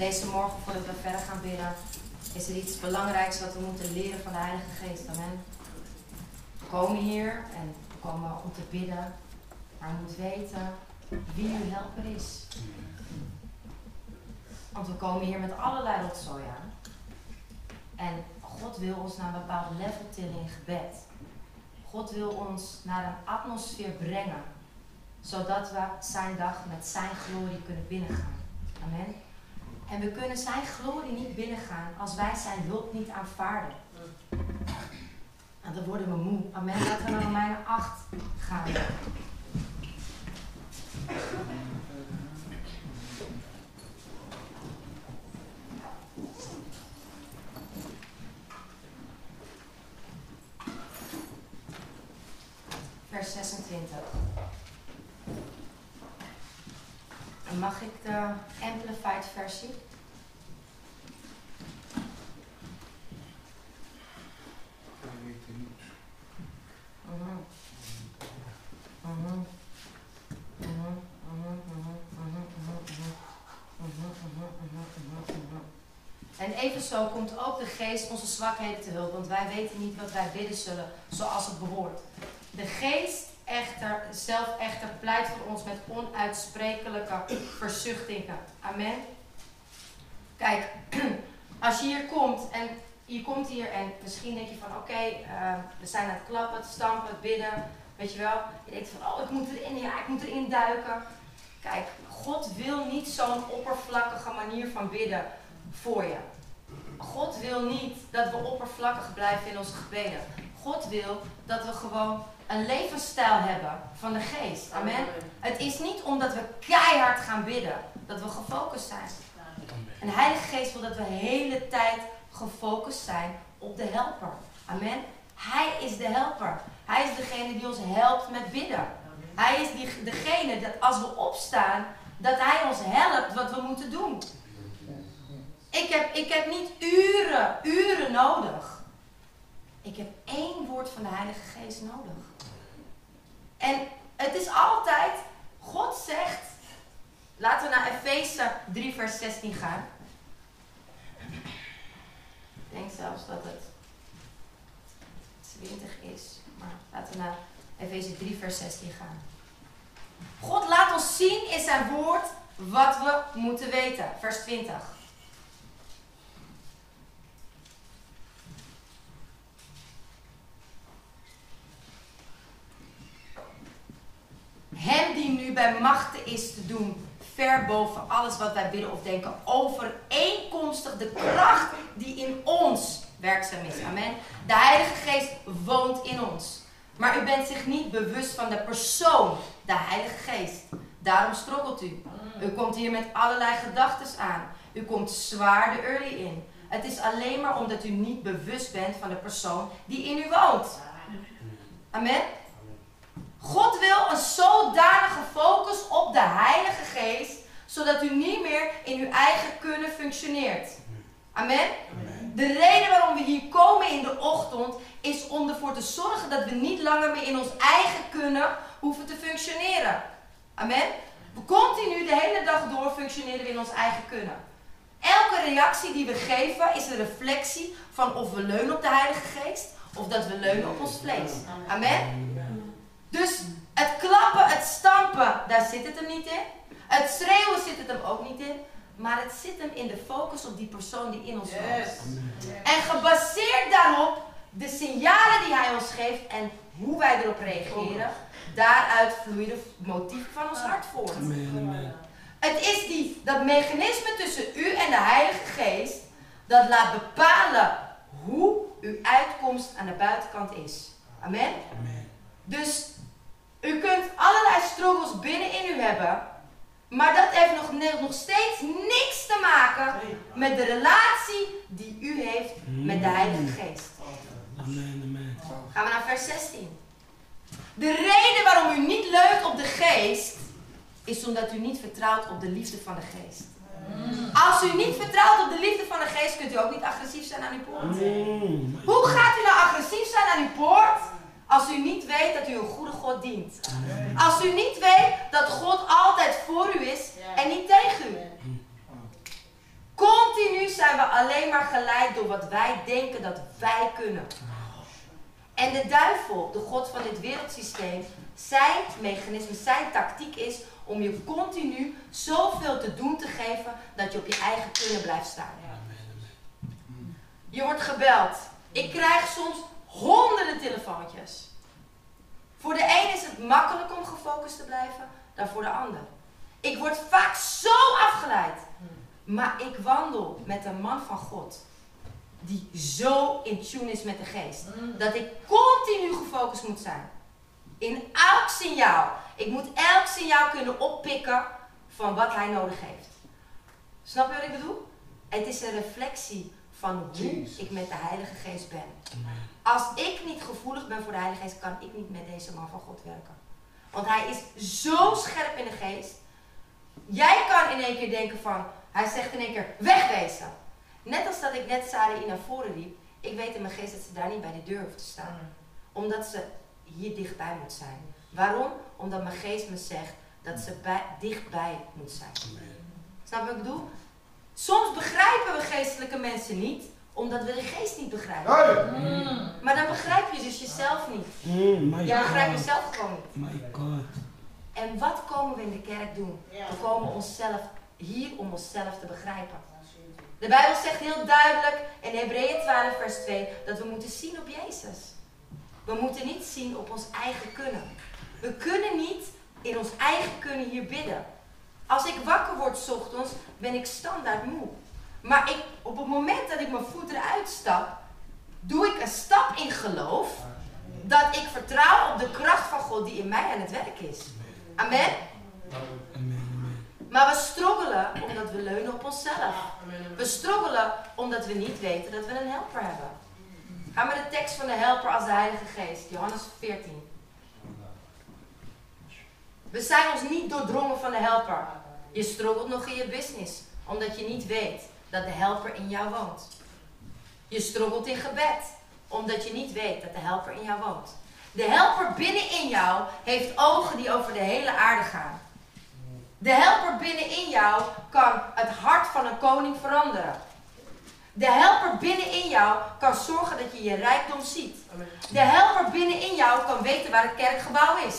Deze morgen, voordat we verder gaan bidden, is er iets belangrijks wat we moeten leren van de Heilige Geest. Amen. We komen hier en we komen om te bidden, maar we moeten weten wie uw helper is. Want we komen hier met allerlei rotzooi aan. En God wil ons naar een bepaald level tillen in gebed. God wil ons naar een atmosfeer brengen, zodat we zijn dag met zijn glorie kunnen binnengaan. Amen. En we kunnen zijn glorie niet binnengaan als wij zijn hulp niet aanvaarden. En dan worden we moe. Amen. Laten we naar Romeinen 8 gaan. Vers 26. En mag ik de Amplified versie? En evenzo komt ook de geest onze zwakheden te hulp, want wij weten niet wat wij bidden zullen zoals het behoort. De geest echter, zelf echter pleit voor ons met onuitsprekelijke verzuchtingen. Amen. Kijk, als je hier komt en je komt hier en misschien denk je van oké, eh, we zijn aan het klappen, het stampen, het bidden, weet je wel. Je denkt van oh, ik moet erin, ja, ik moet erin duiken. Kijk, God wil niet zo'n oppervlakkige manier van bidden voor je. God wil niet dat we oppervlakkig blijven in onze gebeden. God wil dat we gewoon een levensstijl hebben van de geest. Amen. Het is niet omdat we keihard gaan bidden dat we gefocust zijn. En de Heilige Geest wil dat we de hele tijd gefocust zijn op de helper. Amen. Hij is de helper. Hij is degene die ons helpt met bidden. Hij is die, degene dat als we opstaan, dat hij ons helpt wat we moeten doen. Ik heb, ik heb niet uren, uren nodig. Ik heb één woord van de Heilige Geest nodig. En het is altijd, God zegt, laten we naar Efeze 3 vers 16 gaan. Ik denk zelfs dat het 20 is, maar laten we naar Efeze 3 vers 16 gaan. God laat ons zien in zijn woord wat we moeten weten. Vers 20. Hem die nu bij machten is te doen, ver boven alles wat wij bidden of denken, overeenkomstig de kracht die in werkzaam is. Amen. De Heilige Geest woont in ons. Maar u bent zich niet bewust van de persoon, de Heilige Geest. Daarom strokkelt u. U komt hier met allerlei gedachten aan. U komt zwaar de early in. Het is alleen maar omdat u niet bewust bent van de persoon die in u woont. Amen. God wil een zodanige focus op de Heilige Geest, zodat u niet meer in uw eigen kunnen functioneert. Amen? De reden waarom we hier komen in de ochtend is om ervoor te zorgen dat we niet langer meer in ons eigen kunnen hoeven te functioneren. Amen? We continu de hele dag door functioneren we in ons eigen kunnen. Elke reactie die we geven is een reflectie van of we leunen op de Heilige Geest of dat we leunen op ons vlees. Amen? Dus het klappen, het stampen, daar zit het hem niet in. Het schreeuwen zit het hem ook niet in. Maar het zit hem in de focus op die persoon die in ons woont. En gebaseerd daarop de signalen die hij ons geeft en hoe wij erop reageren, daaruit vloeien de motieven van ons hart voort. Het is die, dat mechanisme tussen u en de Heilige Geest dat laat bepalen hoe uw uitkomst aan de buitenkant is. Amen? Dus u kunt allerlei struggles binnenin u hebben, maar dat heeft nog, nog steeds niks te maken met de relatie die u heeft met de Heilige Geest. Gaan we naar vers 16. De reden waarom u niet leunt op de geest, is omdat u niet vertrouwt op de liefde van de geest. Als u niet vertrouwt op de liefde van de geest, kunt u ook niet agressief zijn aan uw poort. Hoe gaat u nou agressief zijn aan uw poort? Als u niet weet dat u een goede God dient. Als u niet weet dat God altijd voor u is en niet tegen u. zijn we alleen maar geleid door wat wij denken dat wij kunnen. En de duivel, de god van dit wereldsysteem, zijn mechanisme, zijn tactiek is om je continu zoveel te doen te geven dat je op je eigen kunnen blijft staan. Je wordt gebeld. Ik krijg soms honderden telefoontjes. Voor de een is het makkelijk om gefocust te blijven dan voor de ander. Ik word vaak zo afgeleid. Maar ik wandel met een man van God. Die zo in tune is met de geest. Dat ik continu gefocust moet zijn. In elk signaal. Ik moet elk signaal kunnen oppikken van wat hij nodig heeft. Snap je wat ik bedoel? Het is een reflectie van hoe ik met de Heilige Geest ben. Als ik niet gevoelig ben voor de Heilige Geest, kan ik niet met deze man van God werken. Want hij is zo scherp in de geest. Jij kan in één keer denken van, hij zegt in één keer, wegwezen. Net als dat ik net Sarah naar voren riep, ik weet in mijn geest dat ze daar niet bij de deur hoeft te staan. Omdat ze hier dichtbij moet zijn. Waarom? Omdat mijn geest me zegt dat ze bij, dichtbij moet zijn. Snap je wat ik bedoel? Soms begrijpen we geestelijke mensen niet, omdat we de geest niet begrijpen. Mm. Maar dan begrijp je dus jezelf niet. Mm, je begrijpt jezelf gewoon niet. My God. En wat komen we in de kerk doen? We komen onszelf hier om onszelf te begrijpen. De Bijbel zegt heel duidelijk in Hebreeën 12 vers 2 dat we moeten zien op Jezus. We moeten niet zien op ons eigen kunnen. We kunnen niet in ons eigen kunnen hier bidden. Als ik wakker word s ochtends, ben ik standaard moe. Maar ik, op het moment dat ik mijn voet eruit stap, doe ik een stap in geloof. Dat ik vertrouw op de kracht van God die in mij aan het werk is. Amen? Maar we struggelen omdat we leunen op onszelf. We struggelen omdat we niet weten dat we een helper hebben. Ga met de tekst van de helper als de Heilige Geest. Johannes 14. We zijn ons niet doordrongen van de helper. Je struggelt nog in je business, omdat je niet weet dat de helper in jou woont. Je struggelt in gebed, omdat je niet weet dat de helper in jou woont. De helper binnenin jou heeft ogen die over de hele aarde gaan. De helper binnenin jou kan het hart van een koning veranderen. De helper binnenin jou kan zorgen dat je je rijkdom ziet. De helper binnenin jou kan weten waar het kerkgebouw is.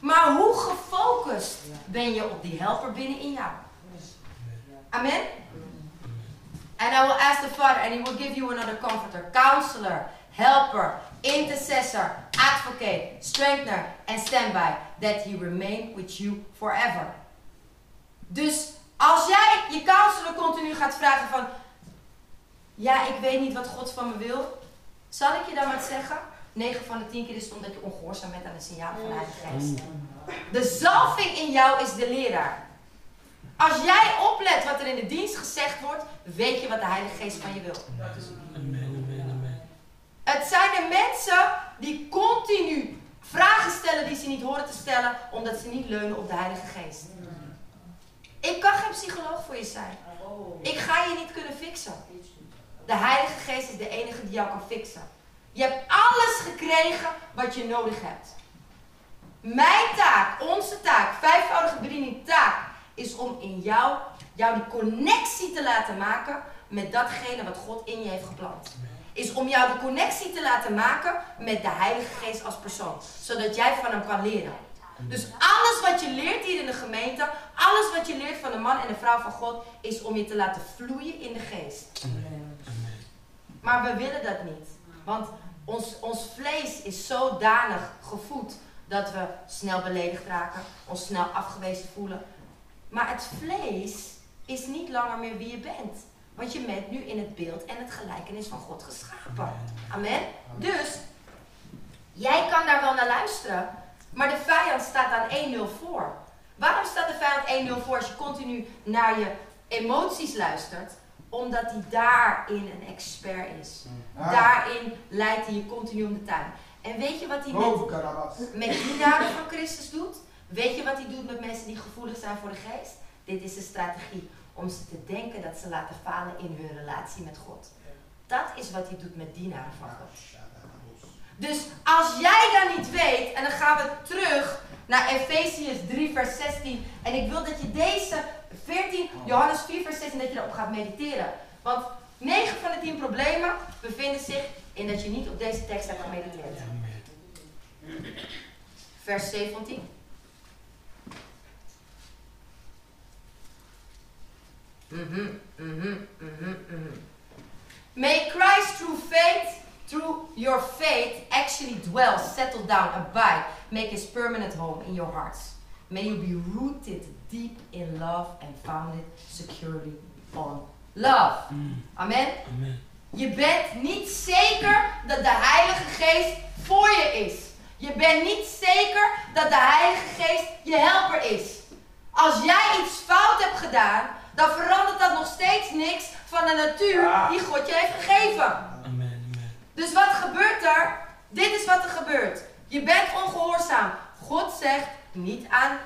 Maar hoe gefocust ben je op die helper binnenin jou? Amen? And I will ask the Father, and He will give you another comforter, counselor, helper, intercessor, advocate, strengthener, and standby, that He remain with you forever. Dus als jij je counselor continu gaat vragen van, ja, ik weet niet wat God van me wil, zal ik je dan wat zeggen? 9 van de 10 keer is het omdat je ongehoorzaam bent aan de signaal van de Heilige Geest. De zalving in jou is de leraar. Als jij oplet wat er in de dienst gezegd wordt, weet je wat de Heilige Geest van je wil. Het zijn de mensen die continu vragen stellen die ze niet horen te stellen, omdat ze niet leunen op de Heilige Geest. Ik kan geen psycholoog voor je zijn. Ik ga je niet kunnen fixen. De Heilige Geest is de enige die jou kan fixen. Je hebt alles gekregen wat je nodig hebt. Mijn taak, onze taak, vijfvoudige bediening taak, is om in jou, jou die connectie te laten maken met datgene wat God in je heeft geplant. Is om jou de connectie te laten maken met de Heilige Geest als persoon. Zodat jij van hem kan leren. Dus alles wat je leert hier in de gemeente, alles wat je leert van de man en de vrouw van God, is om je te laten vloeien in de geest. Maar we willen dat niet. Want ons, ons vlees is zodanig gevoed dat we snel beledigd raken, ons snel afgewezen voelen. Maar het vlees is niet langer meer wie je bent. Want je bent nu in het beeld en het gelijkenis van God geschapen. Amen. Dus, jij kan daar wel naar luisteren, maar de vijand staat aan 1-0 voor. Waarom staat de vijand 1-0 voor als je continu naar je emoties luistert? Omdat hij daarin een expert is. Mm. Daarin leidt hij je continu om de tuin. En weet je wat hij met, met dienaren van Christus doet? Weet je wat hij doet met mensen die gevoelig zijn voor de geest? Dit is de strategie. Om ze te denken dat ze laten falen in hun relatie met God. Dat is wat hij doet met dienaren van God. Dus als jij dat niet weet, en dan gaan we terug naar Efesius 3, vers 16. En ik wil dat je deze 14, Johannes 4, vers 16, dat je erop gaat mediteren. Want 9 van de 10 problemen bevinden zich in dat je niet op deze tekst hebt gemediteerd. Vers 17. Mhm, mhm, mhm, mhm. May Christ through faith, through your faith, actually dwell, settle down, abide, make his permanent home in your hearts. May you be rooted deep in love and founded securely on love. Amen. Amen. Je bent niet zeker dat de Heilige Geest voor je is. Je bent niet zeker dat de Heilige Geest je helper is. Als jij iets fout hebt gedaan, dan verandert dat nog steeds niks van de natuur die God je heeft gegeven. Amen. Amen. Dus wat gebeurt er? Dit is wat er gebeurt. Je bent ongehoorzaam. God zegt niet aan,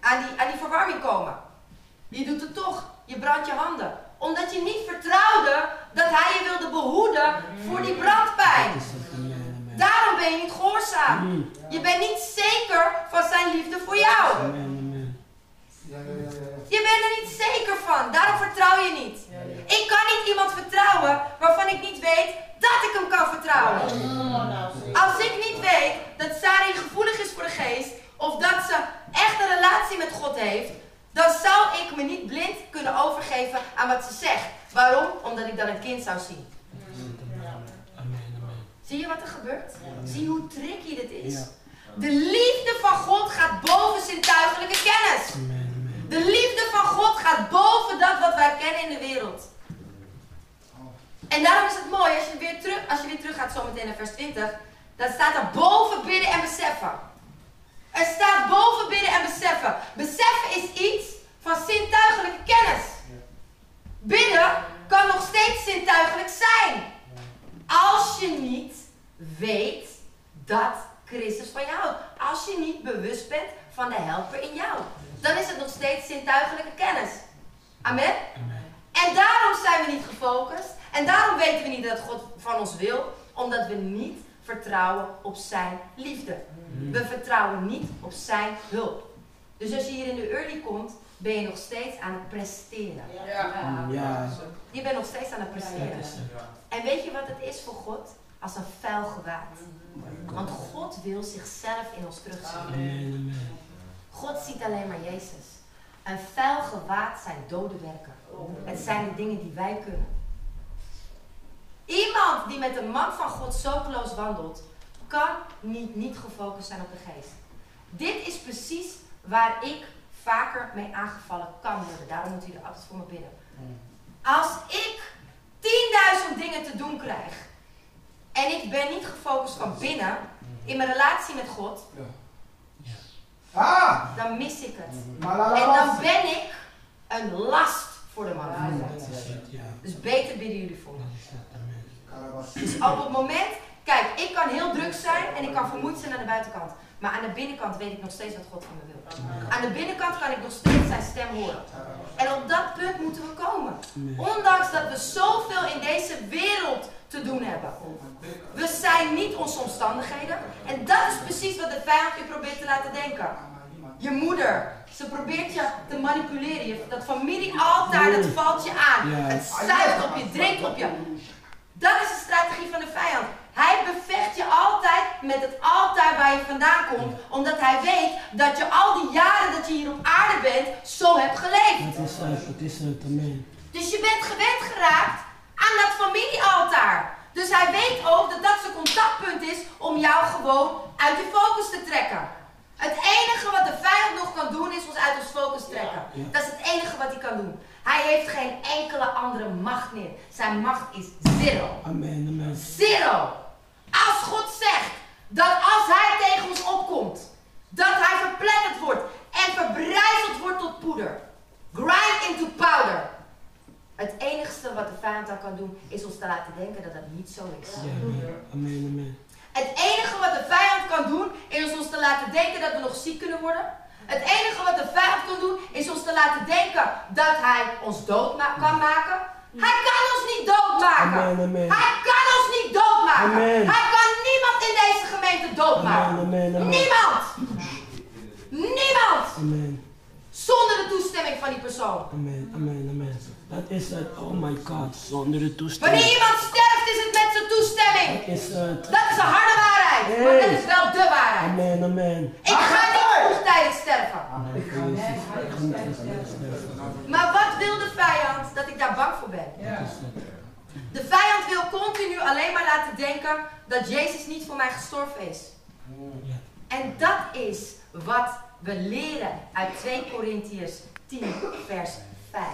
aan, die, aan die verwarming komen. Je doet het toch. Je brandt je handen. Omdat je niet vertrouwde dat hij je wilde behoeden voor die brandpijn. Amen. Amen. Daarom ben je niet gehoorzaam. Mm. Je bent niet zeker van zijn liefde voor jou. Je bent er niet zeker van. Daarom vertrouw je niet. Ik kan niet iemand vertrouwen waarvan ik niet weet dat ik hem kan vertrouwen. Als ik niet weet dat Sari gevoelig is voor de geest, of dat ze echt een relatie met God heeft, dan zou ik me niet blind kunnen overgeven aan wat ze zegt. Waarom? Omdat ik dan een kind zou zien. Zie je wat er gebeurt? Zie hoe tricky dit is? De liefde van God gaat boven zintuigelijke kennis. De liefde van God gaat boven dat wat wij kennen in de wereld. En daarom is het mooi als je weer terug, als je weer terug gaat zometeen naar vers 20. Dan staat er boven bidden en beseffen. Er staat boven bidden en beseffen. Beseffen is iets van zintuigelijke kennis. Bidden kan nog steeds zintuigelijk zijn. Als je niet weet dat Christus van jou houdt. Als je niet bewust bent van de helper in jou. Dan is het nog steeds zintuigelijke kennis. Amen? Amen. En daarom zijn we niet gefocust. En daarom weten we niet dat God van ons wil. Omdat we niet vertrouwen op zijn liefde. We vertrouwen niet op zijn hulp. Dus als je hier in de early komt, ben je nog steeds aan het presteren. Ja. Je bent nog steeds aan het presteren. Het. En weet je wat het is voor God? Als een vuil gewaad. Want God wil zichzelf in ons terugzien. Amen. God ziet alleen maar Jezus. Een vuil gewaad zijn dode werken. Het zijn de dingen die wij kunnen. Iemand die met een man van God zo close wandelt, kan niet, niet gefocust zijn op de geest. Dit is precies waar ik vaker mee aangevallen kan worden. Daarom moet u er altijd voor me bidden. Als ik 10.000 dingen te doen krijg en ik ben niet gefocust van binnen in mijn relatie met God, Ah! dan mis ik het. La, En dan ben ik een last voor de man van God. Dat is het. Ja. Dus beter bidden jullie voor me. Dus op het moment, kijk, ik kan heel druk zijn en ik kan vermoeid zijn aan de buitenkant. Maar aan de binnenkant weet ik nog steeds wat God van me wil. Aan de binnenkant kan ik nog steeds zijn stem horen. En op dat punt moeten we komen. Ondanks dat we zoveel in deze wereld te doen hebben. We zijn niet onze omstandigheden. En dat is precies wat de vijand je probeert te laten denken. Je moeder, ze probeert je te manipuleren. Je, dat familiealtaar, dat valt je aan. Het zuigt op je, drinkt op je. Dat is de strategie van de vijand. Hij bevecht je altijd met het altaar waar je vandaan komt. Omdat hij weet dat je al die jaren dat je hier op aarde bent, zo hebt geleefd. Dat is het. Dat is het. Amen. Dus je bent gewend geraakt aan dat familiealtaar. Dus hij weet ook dat dat zijn contactpunt is om jou gewoon uit je focus te trekken. Het enige wat de vijand nog kan doen is ons uit ons focus trekken. Ja. Dat is het enige wat hij kan doen. Hij heeft geen enkele andere macht meer. Zijn macht is zero. Amen. Amen. Zero. Als God zegt dat als hij tegen ons opkomt, dat hij verpletterd wordt en verbrijzeld wordt tot poeder. Grind into powder. Het enigste wat de vijand dan kan doen, is ons te laten denken dat dat niet zo is. Ja. Amen. Amen. Amen. Het enige wat de vijand kan doen, is ons te laten denken dat we nog ziek kunnen worden. Het enige wat de vijand kan doen, is ons te laten denken dat hij ons dood ma- kan maken. Hij kan ons niet doodmaken. Amen. Amen. Hij kan ons niet doodmaken. Amen. Hij kan niemand in deze gemeente doodmaken. Amen. Amen. Amen. Niemand. Niemand. Amen. Zonder de toestemming van die persoon. Amen, amen, amen. Dat is het. Oh my God. Zonder de toestemming. Wanneer iemand sterft is het met zijn toestemming. Dat is het. Dat is een harde waarheid. Maar dat is wel de waarheid. Amen, amen. Ik ga niet vroegtijdig sterven. Niet ik ga niet vroegtijdig sterven. Maar wat wil de vijand ik daar bang voor ben? Het. De vijand wil continu alleen maar laten denken dat Jezus niet voor mij gestorven is. Ja. En dat is wat we leren uit 2 Korintiërs 10, vers 5.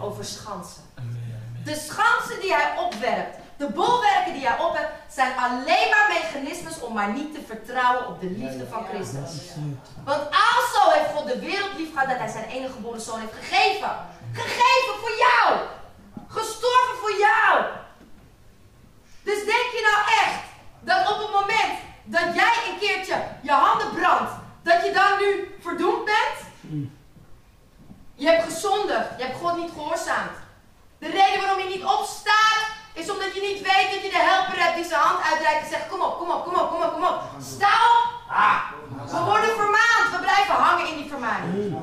Over schansen. Amen. De schansen die hij opwerpt, de bolwerken die hij opwerpt, zijn alleen maar mechanismes om maar niet te vertrouwen op de liefde van Christus. Want alzo heeft God de wereld lief gehad dat hij zijn enige geboren zoon heeft gegeven. Gegeven voor jou. Gestorven voor jou. Dus denk je nou echt dat op het moment dat jij een keertje je handen brandt, dat je dan nu verdoemd bent? Je hebt gezondigd. Je hebt God niet gehoorzaamd. De reden waarom je niet opstaat, is omdat je niet weet dat je de helper hebt die zijn hand uitreikt en zegt, kom op, kom op, kom op, kom op, kom op. Sta op. We worden vermaand. We blijven hangen in die vermaning.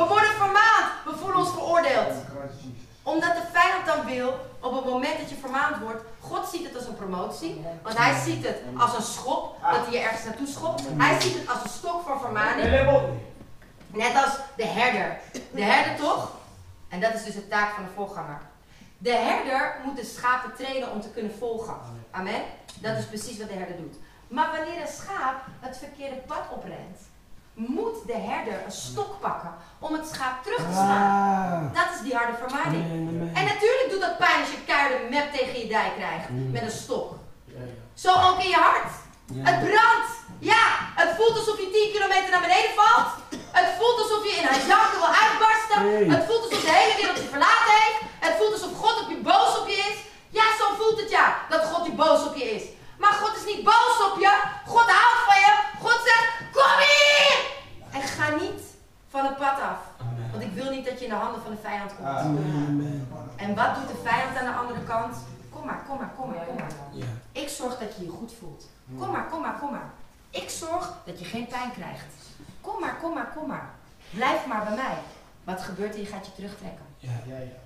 We worden vermaand. We voelen ons veroordeeld. Omdat de vijand dan wil, op het moment dat je vermaand wordt, God ziet het als een promotie. Want hij ziet het als een schop, dat hij je ergens naartoe schopt. Hij ziet het als een stok van vermaning. Net als de herder. De herder toch? En dat is dus de taak van de voorganger. De herder moet de schapen trainen om te kunnen volgen. Amen. Dat is precies wat de herder doet. Maar wanneer een schaap het verkeerde pad oprent, moet de herder een stok pakken om het schaap terug te slaan. Ah. Dat is die harde amen. En natuurlijk doet dat pijn als je keiharde mep tegen je dij krijgt Mm. met een stok. Zo ook in je hart. Ja. Het brandt. Ja, het voelt alsof je 10 kilometer naar beneden valt. Het voelt alsof je in een janken wil uitbarsten. Hey. Het voelt alsof de hele wereld je verlaten heeft. Het voelt alsof God op je boos op je is. Ja, zo voelt het ja, dat God die boos op je is. Maar God is niet boos op je. God houdt van je. God zegt, kom hier! En ga niet van het pad af. Amen. Want ik wil niet dat je in de handen van de vijand komt. Amen, amen. En wat doet de vijand aan de andere kant? Kom maar, kom maar, kom maar, kom maar. Ja. Ik zorg dat je je goed voelt. Kom maar, kom maar, kom maar. Ik zorg dat je geen pijn krijgt. Kom maar, kom maar, kom maar. Blijf maar bij mij. Wat gebeurt er? Je gaat je terugtrekken. Ja.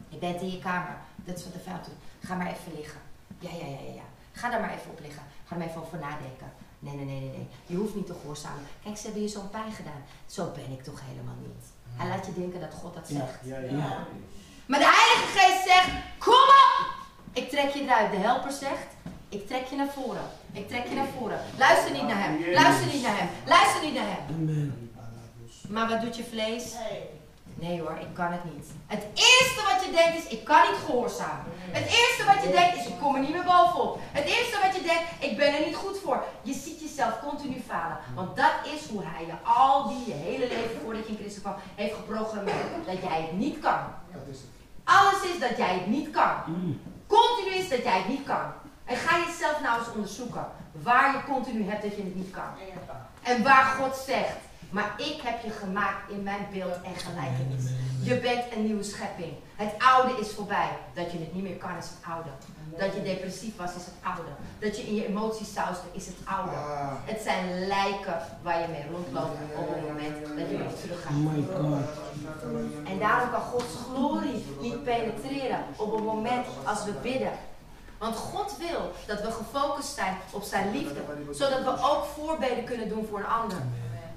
Je bent in je kamer. Dat is wat de vijand doet. Ga maar even liggen. Ja, ja, ja, ja, ja. Ga daar maar even op liggen. Ga er maar even over nadenken. Nee, nee, nee, nee, nee. Je hoeft niet te gehoorzamen. Kijk, ze hebben je zo'n pijn gedaan. Zo ben ik toch helemaal niet. Hij laat je denken dat God dat zegt. Ja. Maar de Heilige Geest zegt: Kom op! Ik trek je eruit. De helper zegt: Ik trek je naar voren. Ik trek je naar voren. Luister niet naar hem. Luister niet naar hem. Luister niet naar hem. Amen. Maar wat doet je vlees? Nee hoor, ik kan het niet. Het eerste wat je denkt is: Ik kan niet gehoorzamen. Het eerste wat je denkt is: Ik kom er niet meer bovenop. Het eerste wat je denkt: Ik ben er niet goed voor. Je ziet jezelf continu falen. Want dat is hoe hij je al die je hele leven voordat je in Christus kwam heeft geprogrammeerd. Dat jij het niet kan. Alles is dat jij het niet kan. Mm. Continu is dat jij het niet kan. En ga jezelf nou eens onderzoeken waar je continu hebt dat je het niet kan. En waar God zegt, maar ik heb je gemaakt in mijn beeld en gelijkenis. Je bent een nieuwe schepping. Het oude is voorbij. Dat je het niet meer kan is het oude. Dat je depressief was is het oude. Dat je in je emoties sauste is het oude. Het zijn lijken waar je mee rondloopt op het moment dat je weer terug gaat. My God. En daarom kan Gods glorie niet penetreren op het moment als we bidden. Want God wil dat we gefocust zijn op zijn liefde. Zodat we ook voorbeden kunnen doen voor een ander.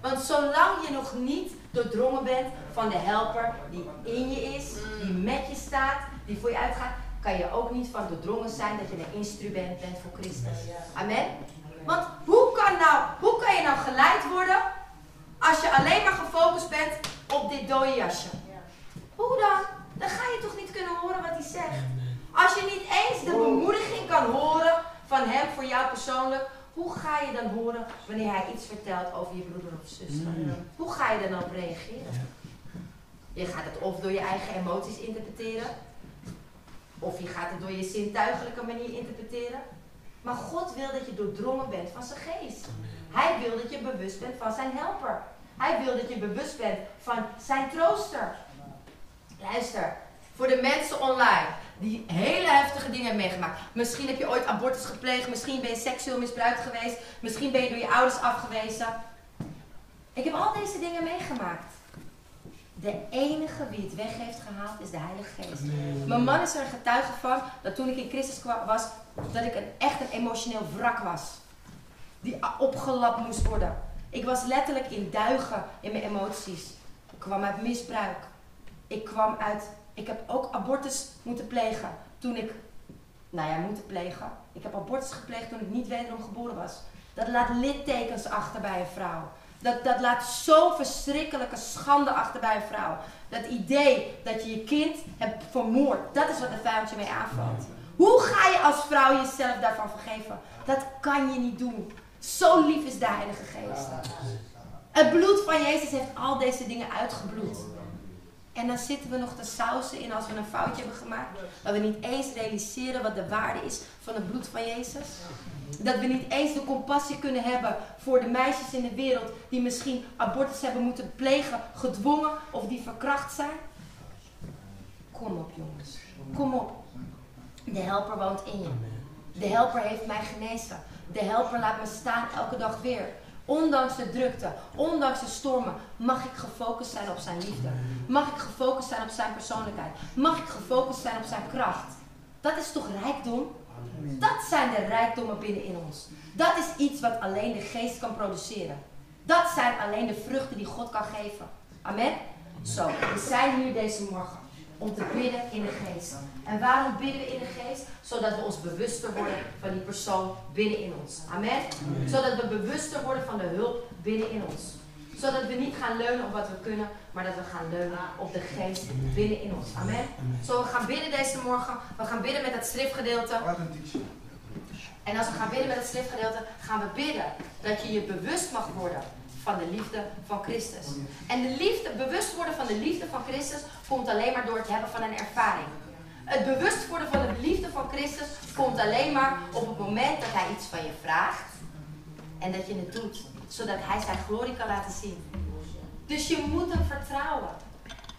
Want zolang je nog niet doordrongen bent van de helper die in je is, die met je staat, die voor je uitgaat, kan je ook niet van doordrongen zijn dat je een instrument bent voor Christus. Amen? Want hoe kan, nou, hoe kan je nou geleid worden als je alleen maar gefocust bent op dit dode jasje? Hoe dan? Dan ga je toch niet kunnen horen wat hij zegt. Als je niet eens de bemoediging kan horen van hem voor jou persoonlijk, hoe ga je dan horen wanneer hij iets vertelt over je broeder of zuster? Hoe ga je dan op reageren? Je gaat het of door je eigen emoties interpreteren, of je gaat het door je zintuigelijke manier interpreteren. Maar God wil dat je doordrongen bent van zijn geest. Hij wil dat je bewust bent van zijn helper. Hij wil dat je bewust bent van zijn trooster. Luister, voor de mensen online die hele heftige dingen hebben meegemaakt. Misschien heb je ooit abortus gepleegd, misschien ben je seksueel misbruikt geweest, misschien ben je door je ouders afgewezen. Ik heb al deze dingen meegemaakt. De enige wie het weg heeft gehaald is de Heilige Geest. Mijn man is er een getuige van dat toen ik in Christus was, dat ik een, echt een emotioneel wrak was. Die opgelapt moest worden. Ik was letterlijk in duigen in mijn emoties. Ik kwam uit misbruik. Ik kwam uit. Ik heb ook abortus moeten plegen toen ik. Nou ja, moeten plegen. Ik heb abortus gepleegd toen ik niet wederom geboren was. Dat laat littekens achter bij een vrouw. Dat, dat laat zo'n verschrikkelijke schande achter bij een vrouw. Dat idee dat je je kind hebt vermoord, dat is wat de vijand je mee aanvalt. Hoe ga je als vrouw jezelf daarvan vergeven? Dat kan je niet doen. Zo lief is de Heilige Geest. Het bloed van Jezus heeft al deze dingen uitgebloed. En dan zitten we nog te sausen in als we een foutje hebben gemaakt. Dat we niet eens realiseren wat de waarde is van het bloed van Jezus. Dat we niet eens de compassie kunnen hebben voor de meisjes in de wereld die misschien abortus hebben moeten plegen, gedwongen of die verkracht zijn. Kom op jongens, kom op. De helper woont in je. De helper heeft mij genezen. De helper laat me staan elke dag weer. Ondanks de drukte, ondanks de stormen, mag ik gefocust zijn op zijn liefde. Mag ik gefocust zijn op zijn persoonlijkheid. Mag ik gefocust zijn op zijn kracht. Dat is toch rijkdom? Dat zijn de rijkdommen binnenin ons. Dat is iets wat alleen de geest kan produceren. Dat zijn alleen de vruchten die God kan geven. Amen? Zo, we zijn hier deze morgen om te bidden in de geest. En waarom bidden we in de geest? Zodat we ons bewuster worden van die persoon binnenin ons. Amen? Zodat we bewuster worden van de hulp binnenin ons. Zodat we niet gaan leunen op wat we kunnen, maar dat we gaan leunen op de geest binnenin ons. Amen? Zo, we gaan bidden deze morgen. We gaan bidden met het schriftgedeelte. En als we gaan bidden met het schriftgedeelte, gaan we bidden dat je je bewust mag worden van de liefde van Christus. En de liefde, bewust worden van de liefde van Christus komt alleen maar door het hebben van een ervaring. Het bewust worden van de liefde van Christus komt alleen maar op het moment dat hij iets van je vraagt en dat je het doet, zodat hij zijn glorie kan laten zien. Dus je moet hem vertrouwen.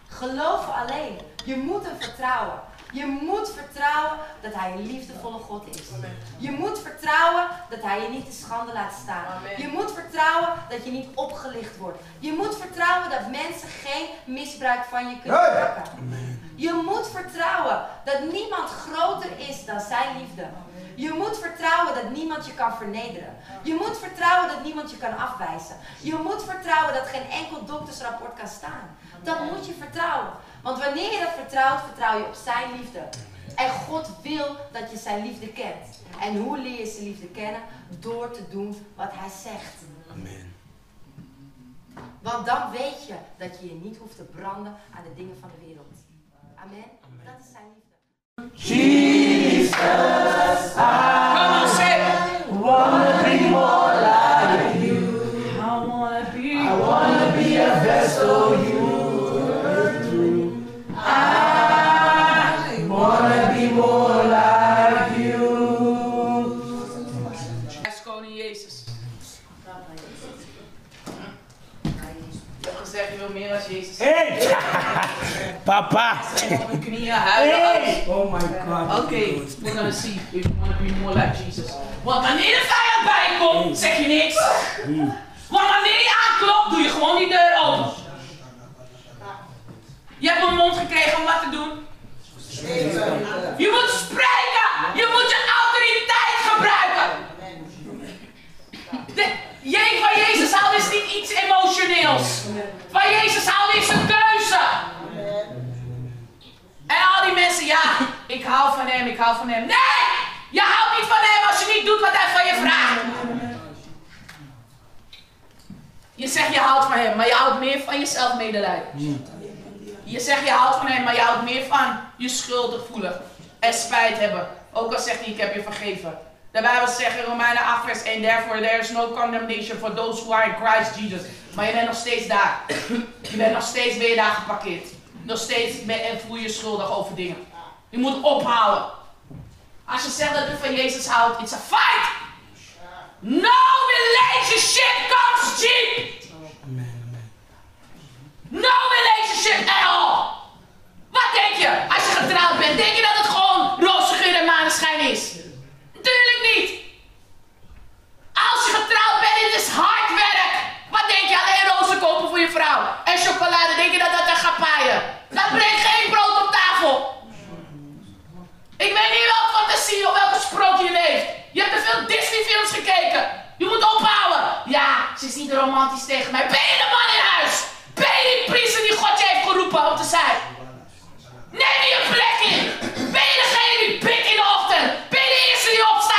Geloof alleen. Je moet hem vertrouwen. Je moet vertrouwen dat hij een liefdevolle God is. Je moet vertrouwen dat hij je niet te schande laat staan. Je moet vertrouwen dat je niet opgelicht wordt. Je moet vertrouwen dat mensen geen misbruik van je kunnen maken. Je moet vertrouwen dat niemand groter is dan zijn liefde. Je moet vertrouwen dat niemand je kan vernederen. Je moet vertrouwen dat niemand je kan afwijzen. Je moet vertrouwen dat geen enkel doktersrapport kan staan. Dat moet je vertrouwen. Want wanneer je dat vertrouwt, vertrouw je op zijn liefde. En God wil dat je zijn liefde kent. En hoe leer je zijn liefde kennen? Door te doen wat hij zegt. Amen. Want dan weet je dat je je niet hoeft te branden aan de dingen van de wereld. Amen. Dat is zijn liefde. Jesus, I wanna be more like you. I wanna be, I wanna be a vessel Hey! Papa! En op mijn knieën huilen. Hey! Oh my god. Oké, we're gonna see if you wanna be more like Jesus. Want wanneer de vijand bijkomt, zeg je niks. Want wanneer je aanklopt, doe je gewoon die deur open. Je hebt een mond gekregen om wat te doen. Je moet spreken. Je moet je autoriteit gebruiken. De, je van Jezus houdt is niet iets emotioneels. Van Jezus houdt is een keuze. En al die mensen, ja, ik hou van hem, ik hou van hem. Nee! Je houdt niet van hem als je niet doet wat hij van je vraagt. Je zegt je houdt van hem, maar je houdt meer van jezelf medelijden. Je zegt je houdt van hem, maar je houdt meer van je schuldig voelen. En spijt hebben. Ook al zegt hij, ik heb je vergeven. De Bijbel zegt in Romeinen 8 vers 1, therefore there is no condemnation for those who are in Christ Jesus. Maar je bent nog steeds daar. Je bent nog steeds weer daar geparkeerd. Nog steeds voel je je schuldig over dingen. Je moet ophouden. Als je zegt dat je van Jezus houdt, it's a fight. No relationship comes cheap. No relationship at all. Wat denk je? Als je getrouwd bent, denk je dat het gewoon roze geur en maneschijn is? Als je getrouwd bent, het is hard werk. Wat denk je? Alleen rozen kopen voor je vrouw. En chocolade, denk je dat dat daar gaat paaien? Dat brengt geen brood op tafel. Ik weet niet welke fantasie of welke sprook je leeft. Je hebt te veel Disney-films gekeken. Je moet ophouden. Ja, ze is niet romantisch tegen mij. Ben je de man in huis? Ben je die priester die God je heeft geroepen om te zijn? Neem je plek in. Ben je degene die pik in de ochtend? Ben je de eerste die opstaat?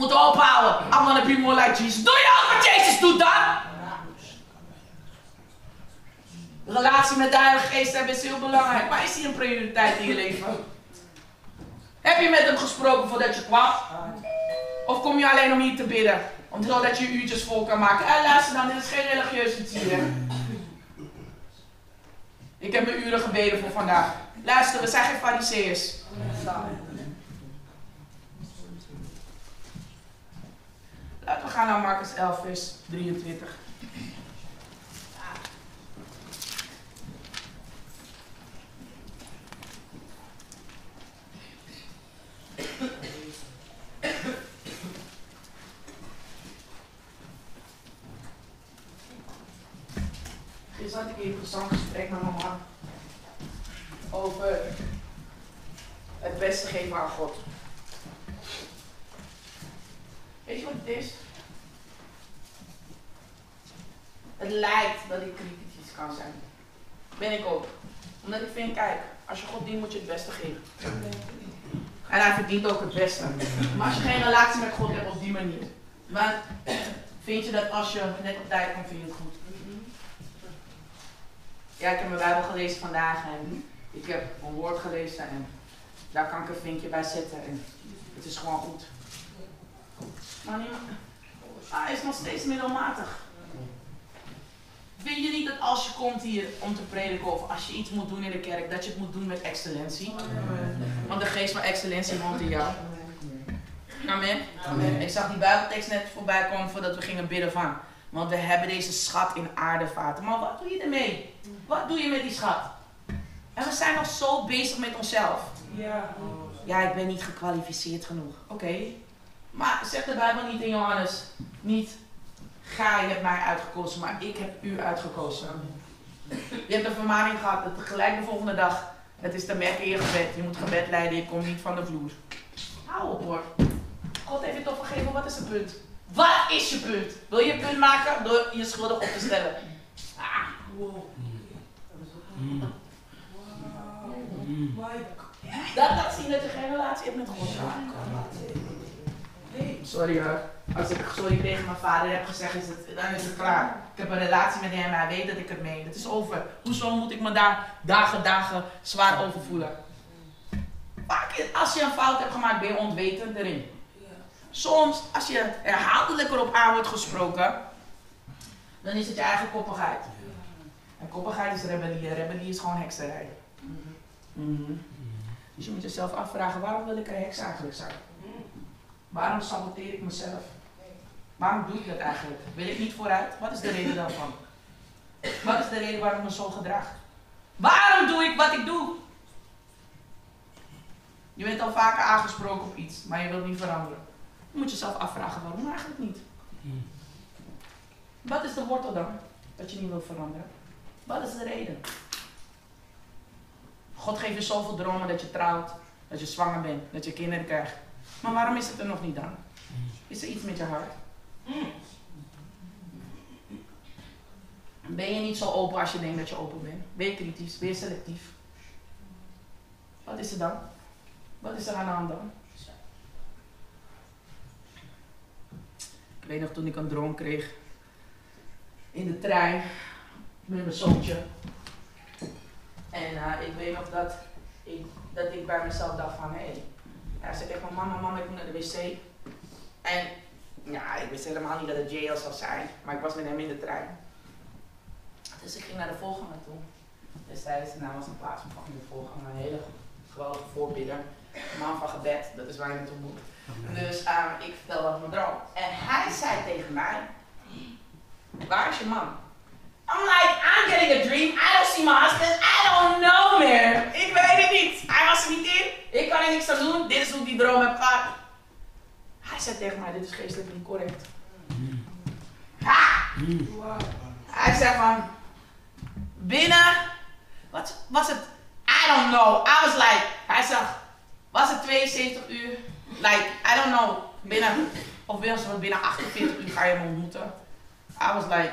Moet ophouden. I'm gonna be more like Jesus. Doe je ook wat Jezus doet dan? Relatie met de Heilige Geest is heel belangrijk. Maar is die een prioriteit in je leven? Heb je met hem gesproken voordat je kwam? Of kom je alleen om hier te bidden? Omdat je uurtjes vol kan maken. En luister dan, dit is geen religieus iets hier. Ik heb mijn uren gebeden voor vandaag. Luister, we zijn geen fariseërs. Laten we gaan naar Marcus 11, vers 23. Gisteren had ik een interessant gesprek met mama over het beste geven aan God. Weet je wat het is? Het lijkt dat ik kritisch kan zijn. Ben ik ook. Omdat ik vind, kijk, als je God dient moet je het beste geven. En hij verdient ook het beste. Maar als je geen relatie met God hebt op die manier, want vind je dat als je net op tijd komt, vind je het goed? Ja, ik heb mijn Bijbel gelezen vandaag en ik heb een woord gelezen en daar kan ik een vinkje bij zetten en het is gewoon goed. Maar ah, hij is nog steeds middelmatig. Vind je niet dat als je komt hier om te prediken of als je iets moet doen in de kerk, dat je het moet doen met excellentie? Want de geest van excellentie woont in jou. Amen. Amen. Ik zag die Bijbeltekst net voorbij komen voordat we gingen bidden van. Want we hebben deze schat in aardevaten. Maar wat doe je ermee? Wat doe je met die schat? En we zijn nog zo bezig met onszelf. Ja. Ja, ik ben niet gekwalificeerd genoeg. Oké. Maar zegt de Bijbel niet in Johannes, niet, ga je hebt mij uitgekozen, maar ik heb u uitgekozen. Je hebt een vermaning gehad, dat gelijk de volgende dag, het is te merken in je gebed. Je moet gebed leiden, je komt niet van de vloer. Hou op hoor. God heeft je toch vergeven, wat is het punt? Wat is je punt? Wil je een punt maken door je schuldig op te stellen? Ah, dat laat zien dat je geen relatie hebt met God. Sorry hoor. Als ik sorry tegen mijn vader heb gezegd, is het, dan is het klaar. Ik heb een relatie met hem en hij weet dat ik het meen. Het is over. Hoezo moet ik me daar dagen, dagen zwaar over voelen? Vaak als je een fout hebt gemaakt, ben je onwetend erin. Soms, als je herhaaldelijk erop aan wordt gesproken, dan is het je eigen koppigheid. En koppigheid is rebellie. Rebellie is gewoon hekserij. Mhm. Dus je moet jezelf afvragen, waarom wil ik een heks eigenlijk zijn? Waarom saboteer ik mezelf? Waarom doe ik dat eigenlijk? Wil ik niet vooruit? Wat is de reden daarvan? Wat is de reden waarom ik me zo gedraag? Waarom doe ik wat ik doe? Je bent al vaker aangesproken op iets, maar je wilt niet veranderen. Je moet jezelf afvragen, waarom eigenlijk niet? Wat is de wortel dan? Dat je niet wilt veranderen? Wat is de reden? God geeft je zoveel dromen dat je trouwt, dat je zwanger bent, dat je kinderen krijgt. Maar waarom is het er nog niet dan? Is er iets met je hart? Ben je niet zo open als je denkt dat je open bent? Ben je kritisch? Je selectief? Wat is er dan? Wat is er aan de hand dan? Ik weet nog toen ik een droom kreeg in de trein met mijn zoontje. En eh, ik weet nog dat ik, dat ik bij mezelf dacht van hé. Hey. Hij zei tegen me, mama, mama, ik moet naar de wc. En ja, ik wist helemaal niet dat het jail zou zijn, maar ik was met hem in de trein. Dus ik ging naar de voorganger toe. Destijds, de naam was een plaats van de voorganger, een hele geweldige voorbidder. Man van gebed, dat is waar je naartoe moet. Dus uh, ik vertelde mijn droom. En hij zei tegen mij, waar is je man? I'm like, I'm getting a dream. I don't see my husband. I don't know, man. Ik weet het niet. Hij was er niet in. Ik kan er niks aan doen. Dit is hoe ik die droom heb gehad. Hij zei tegen mij, dit is geestelijk niet correct. Ha! Hij zei van, binnen wat was het? I don't know. I was like, hij zag, was het 72 uur? Like, I don't know. Binnen, of binnen, binnen 48 uur ga je hem ontmoeten. I was like,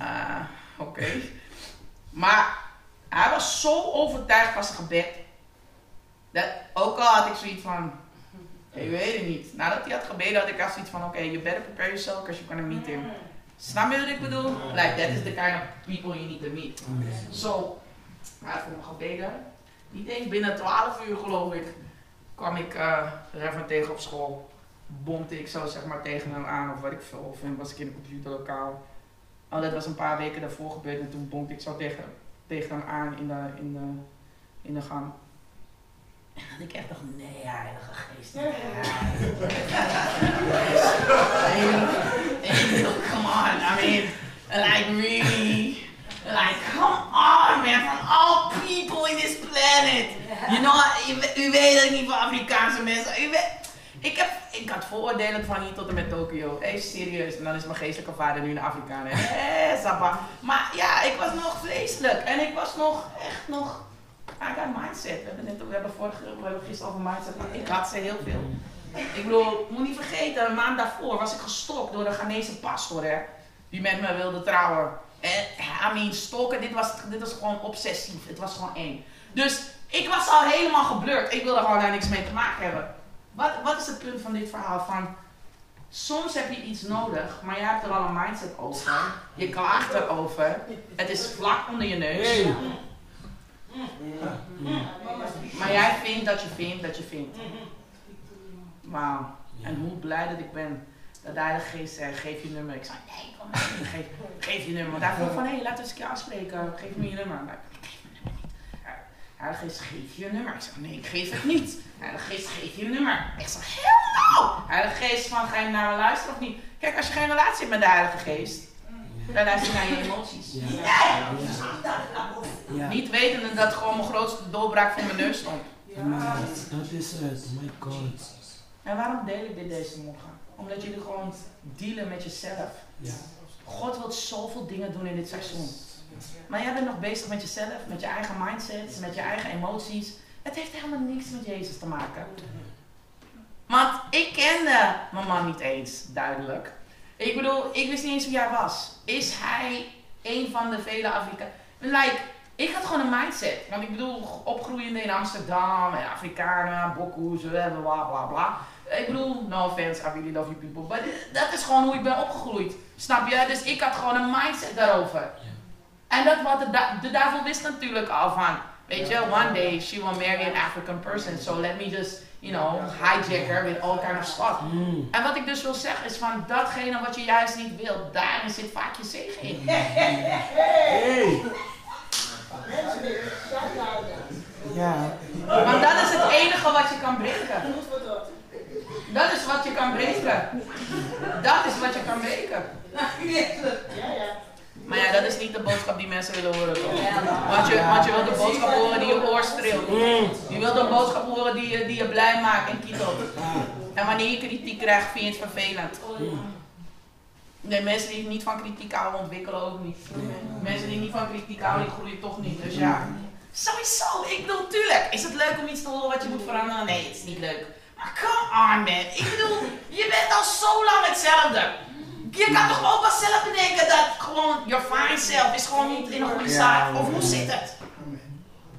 uh, oké. Maar hij was zo overtuigd van zijn gebed. Dat, ook al had ik zoiets van, ik weet het niet. Nadat hij had gebeden had ik al zoiets van, oké, okay, you better prepare yourself because you're gonna meet him. Snap je wat ik bedoel? Like, that is the kind of people you need to meet. So, hij had voor hem gebeden. Niet eens binnen 12 uur geloof ik, kwam ik uh, Reverend tegen op school. Bompte ik zo zeg maar tegen hem aan of wat ik veel. Of was ik in een computerlokaal. Oh, dat was een paar weken daarvoor gebeurd en toen bompte ik zo tegen, tegen hem aan in de, in de, in de gang. En dan ik echt dacht, nee, heilige geest. Nee. come on, I mean, like really, like come on man, from all people in this planet. You know, u, u weet dat ik niet van Afrikaanse mensen, u weet, ik, heb, ik had vooroordelen van hier tot en met Tokio. Hé, serieus. En dan is mijn geestelijke vader nu een Afrikaan. Hé, Sapa. Maar ja, ik was nog vleeselijk. En ik was nog, echt nog I got mindset. We hebben, net, we hebben, vorige, we hebben gisteren over mindset. Ik had ze heel veel. Ik bedoel, moet niet vergeten, een maand daarvoor was ik gestopt door een Ghanese pastor, hè. Die met me wilde trouwen. En, I mean, stokken, dit was, dit was gewoon obsessief. Het was gewoon één. Dus ik was al helemaal geblurred. Ik wilde gewoon daar niks mee te maken hebben. Wat, wat is het punt van dit verhaal? Van, soms heb je iets nodig, maar je hebt er al een mindset over. Je klaagt erover. Het is vlak onder je neus. Maar jij vindt dat je vindt dat je vindt. Wauw. En hoe blij dat ik ben dat de Heilige Geest zegt, geef je nummer. Ik zei, nee, kom maar, geef, geef je nummer. Want hij vroeg van, hé, hey, laten we eens een keer afspreken. Geef me je nummer. Heilige Geest, geef je nummer. Ik zeg, nee, ik geef het niet. Heilige Geest, geef je nummer. Ik zeg, hell no. Heilige Geest, van, ga je naar me luisteren of niet? Kijk, als je geen relatie hebt met de Heilige Geest, dan luister je naar je emoties. Ja. Ja. Niet wetende dat gewoon mijn grootste doorbraak voor mijn neus stond. Ja. Dat is het, my God. En waarom deel ik dit deze morgen? Omdat jullie gewoon dealen met jezelf. Ja. God wil zoveel dingen doen in dit seizoen. Maar jij bent nog bezig met jezelf, met je eigen mindset, met je eigen emoties. Het heeft helemaal niks met Jezus te maken. Want ik kende mijn man niet eens, duidelijk. Ik bedoel, ik wist niet eens wie hij was. Is hij een van de vele Afrikanen? Like, ik had gewoon een mindset. Want ik bedoel, opgroeiende in Amsterdam en Afrikanen, bokkoes, bla bla bla bla. Ik bedoel, no offense, I really love you people. Maar dat is gewoon hoe ik ben opgegroeid. Snap je? Dus ik had gewoon een mindset daarover. En dat wat de, de duivel wist natuurlijk al van. Weet je, one day she will marry an African person. So let me just, you know, hijack her with all kind of stuff. Mm. En wat ik dus wil zeggen is van datgene wat je juist niet wilt, daarin zit vaak je zegen in. Hey. Ja. Want dat is het enige wat je kan breken. Dat is wat je kan breken. Dat is wat je kan breken. Ja, ja. Maar ja, dat is niet de boodschap die mensen willen horen. Toch? Want, je, want je wilt de boodschap horen die je oor streelt. Je wilt een boodschap horen die je, die je blij maakt en kietelt. En wanneer je kritiek krijgt, vind je het vervelend. Nee, mensen die niet van kritiek houden, ontwikkelen ook niet. Mensen die niet van kritiek houden, die groeien toch niet. Dus ja. Sowieso, ik bedoel, tuurlijk. Is het leuk om iets te horen wat je moet veranderen? Nee, het is niet leuk. Maar come on man. Ik bedoel, je bent al zo lang hetzelfde. Je kan toch ook wel zelf bedenken dat gewoon je fine self is gewoon niet in een goede staat. Of hoe zit het?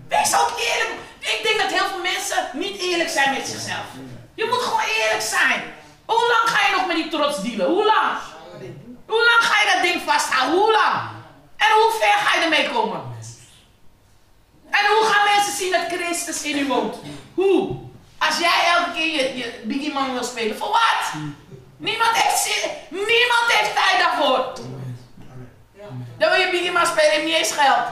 Wees ook eerlijk. Ik denk dat heel veel mensen niet eerlijk zijn met zichzelf. Je moet gewoon eerlijk zijn. Hoe lang ga je nog met die trots dealen? Hoe lang? Hoe lang ga je dat ding vasthouden? Hoe lang? En hoe ver ga je ermee komen? En hoe gaan mensen zien dat Christus in u woont? Hoe? Als jij elke keer je, je Biggie Man wil spelen, voor wat? Niemand heeft, zin, niemand heeft tijd daarvoor. Dan wil je Biggie spelen, heeft niet eens geld.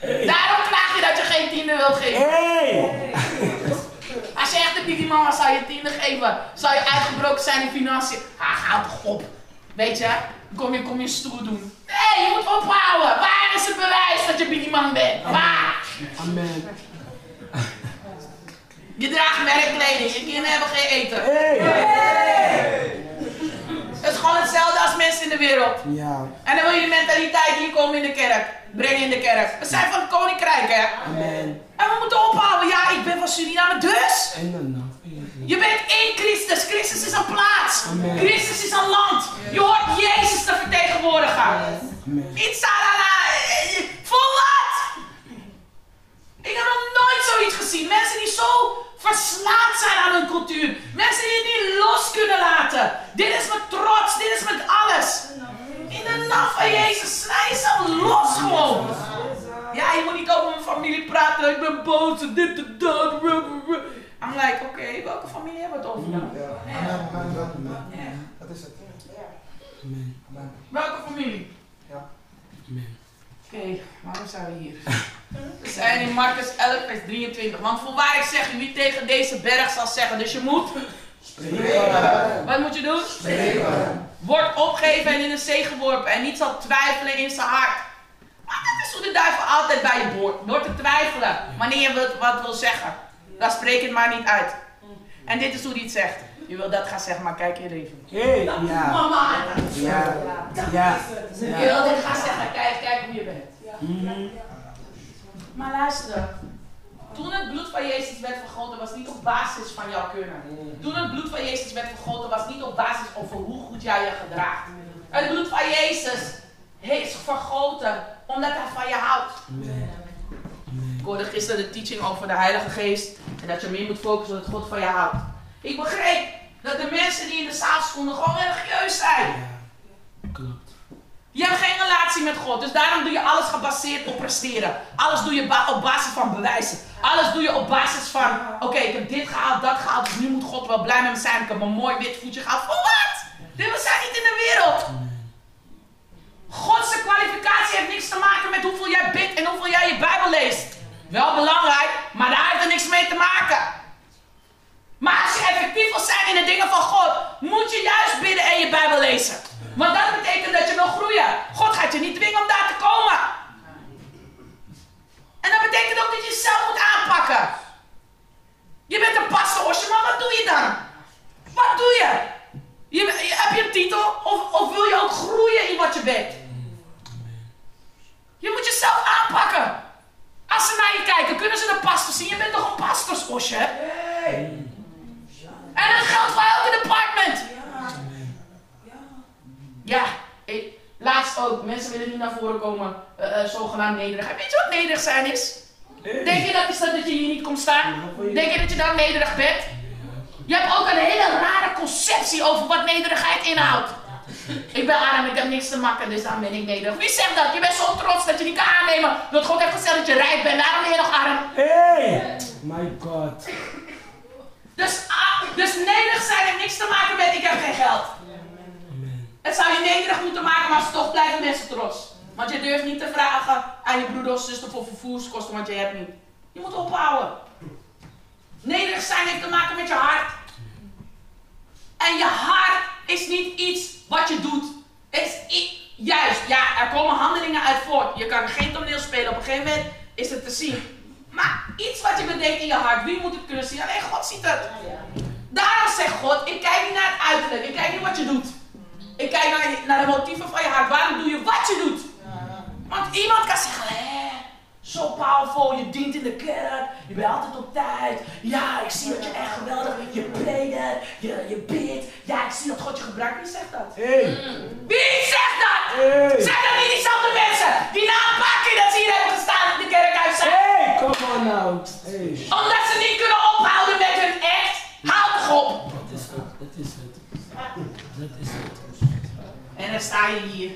Daarom vraag je dat je geen tiende wilt geven. Als je echt een Biggie Man was, zou je tiende geven. Zou je uitgebroken zijn in financiën. Ha, ga toch op. Weet je, kom je, kom je stoer doen. Nee, je moet ophouden. Waar is het bewijs dat je Biggie Man bent? Waar? Amen. Je draagt merkkleding, je kinderen hebben geen eten. Hey. Hey. Het is gewoon hetzelfde als mensen in de wereld. Ja. En dan wil je de mentaliteit, hier komen in de kerk, brengen in de kerk. We zijn van het koninkrijk, hè? Amen. En we moeten ophouden. Ja, ik ben van Suriname, dus. Je bent één Christus. Christus is een plaats. Amen. Christus is een land. Je hoort Jezus te vertegenwoordigen. Amen. Iets aan Voor wat? Ik heb nog nooit zoiets gezien. Mensen die zo verslaafd zijn aan hun cultuur. Mensen die het niet los kunnen laten. Dit is mijn trots. Dit is mijn alles. In de naam van Jezus, snij jezelf los gewoon. Ja, je moet niet over mijn familie praten. Ik ben boos. en Dit en dat. I'm like, oké, welke familie hebben we het over dan? Dat is het. Welke familie? Amen. Oké, waarom zijn we hier? We zijn in Marcus 11, vers 23. Want voorwaar ik zeg u, wie tegen deze berg zal zeggen, dus je moet. Wat moet je doen? Wordt opgegeven en in de zee geworpen en niet zal twijfelen in zijn hart. Maar dat is hoe de duivel altijd bij je boort. Door te twijfelen wanneer je wilt, wat wil zeggen. Dan spreek het maar niet uit. En dit is hoe hij het zegt. Je wil dat gaan zeggen, maar kijk je leven. Hey, ja. Mama! Ja. Ja. Je wil dit gaan zeggen, kijk, kijk hoe je bent. Maar luister. Toen het bloed van Jezus werd vergoten, was niet op basis van jouw kunnen. Toen het bloed van Jezus werd vergoten, was niet op basis van hoe goed jij je gedraagt. Het bloed van Jezus is vergoten omdat hij van je houdt. Ik hoorde gisteren de teaching over de Heilige Geest en dat je meer moet focussen op dat God van je houdt. Ik begreep dat de mensen die in de zaal stonden gewoon religieus zijn. Je hebt geen relatie met God, dus daarom doe je alles gebaseerd op presteren. Alles doe je op basis van bewijzen. Alles doe je op basis van, oké, ik heb dit gehaald, dat gehaald, dus nu moet God wel blij met me zijn. Ik heb een mooi wit voetje gehaald. Voor wat? Dit zijn niet in de wereld. Godse kwalificatie heeft niks te maken met hoeveel jij bidt en hoeveel jij je Bijbel leest. Wel belangrijk, maar daar heeft er niks mee te maken. Maar als je effectief wil zijn in de dingen van God, moet je juist bidden en je Bijbel lezen. Want dat betekent dat je wil groeien. God gaat je niet dwingen om daar te komen. En dat betekent ook dat je jezelf moet aanpakken. Je bent een pastoor, maar wat doe je dan? Wat doe je? je? je- Heb je een titel of, of wil je ook groeien in wat je bent? Je moet jezelf aanpakken. Als ze naar je kijken, kunnen ze de pastor zien. Je bent toch een pastorsosje? En dat geldt voor elke department. Ja, ik, laatst ook. Mensen willen niet naar voren komen. eh, zogenaamd nederig. Weet je wat nederig zijn is? Denk je dat is dat, dat je hier niet komt staan? Denk je dat je dan nederig bent? Je hebt ook een hele rare conceptie over wat nederigheid inhoudt. Ik ben arm, ik heb niks te maken, dus dan ben ik nederig. Wie zegt dat? Je bent zo trots dat je niet kan aannemen dat God heeft gezegd dat je rijk bent. Daarom ben je nog arm. Hey! My God. Dus, ah, dus nederig zijn heeft niks te maken met ik heb geen geld. Het zou je nederig moeten maken, maar toch blijven mensen trots. Want je durft niet te vragen aan je broeder of zuster voor vervoerskosten, want je hebt niet. Je moet ophouden. Nederig zijn heeft te maken met je hart. En je hart is niet iets wat je doet. Is juist, ja, er komen handelingen uit voort. Je kan geen toneel spelen, op een gegeven moment is het te zien. Maar iets wat je bedenkt in je hart, wie moet het kunnen zien? Alleen God ziet het. Daarom zegt God, ik kijk niet naar het uiterlijk, ik kijk niet wat je doet. Ik kijk naar, naar de motieven van je hart. Waarom doe je wat je doet? Want iemand kan zeggen, hé, zo powerful, je dient in de kerk, je bent altijd op tijd. Ja, ik zie dat je echt geweldig, je predikt, je, je bidt. Ja, ik zie dat God je gebruikt. Wie zegt dat? Hey! Wie zegt dat? Hey! Zijn dat niet diezelfde mensen die na een paar keer dat ze hier hebben gestaan in de kerkhuis zijn? Hey! Come on now. Hey! Omdat ze niet kunnen ophouden met hun echt. Houd toch op. En dan sta je hier.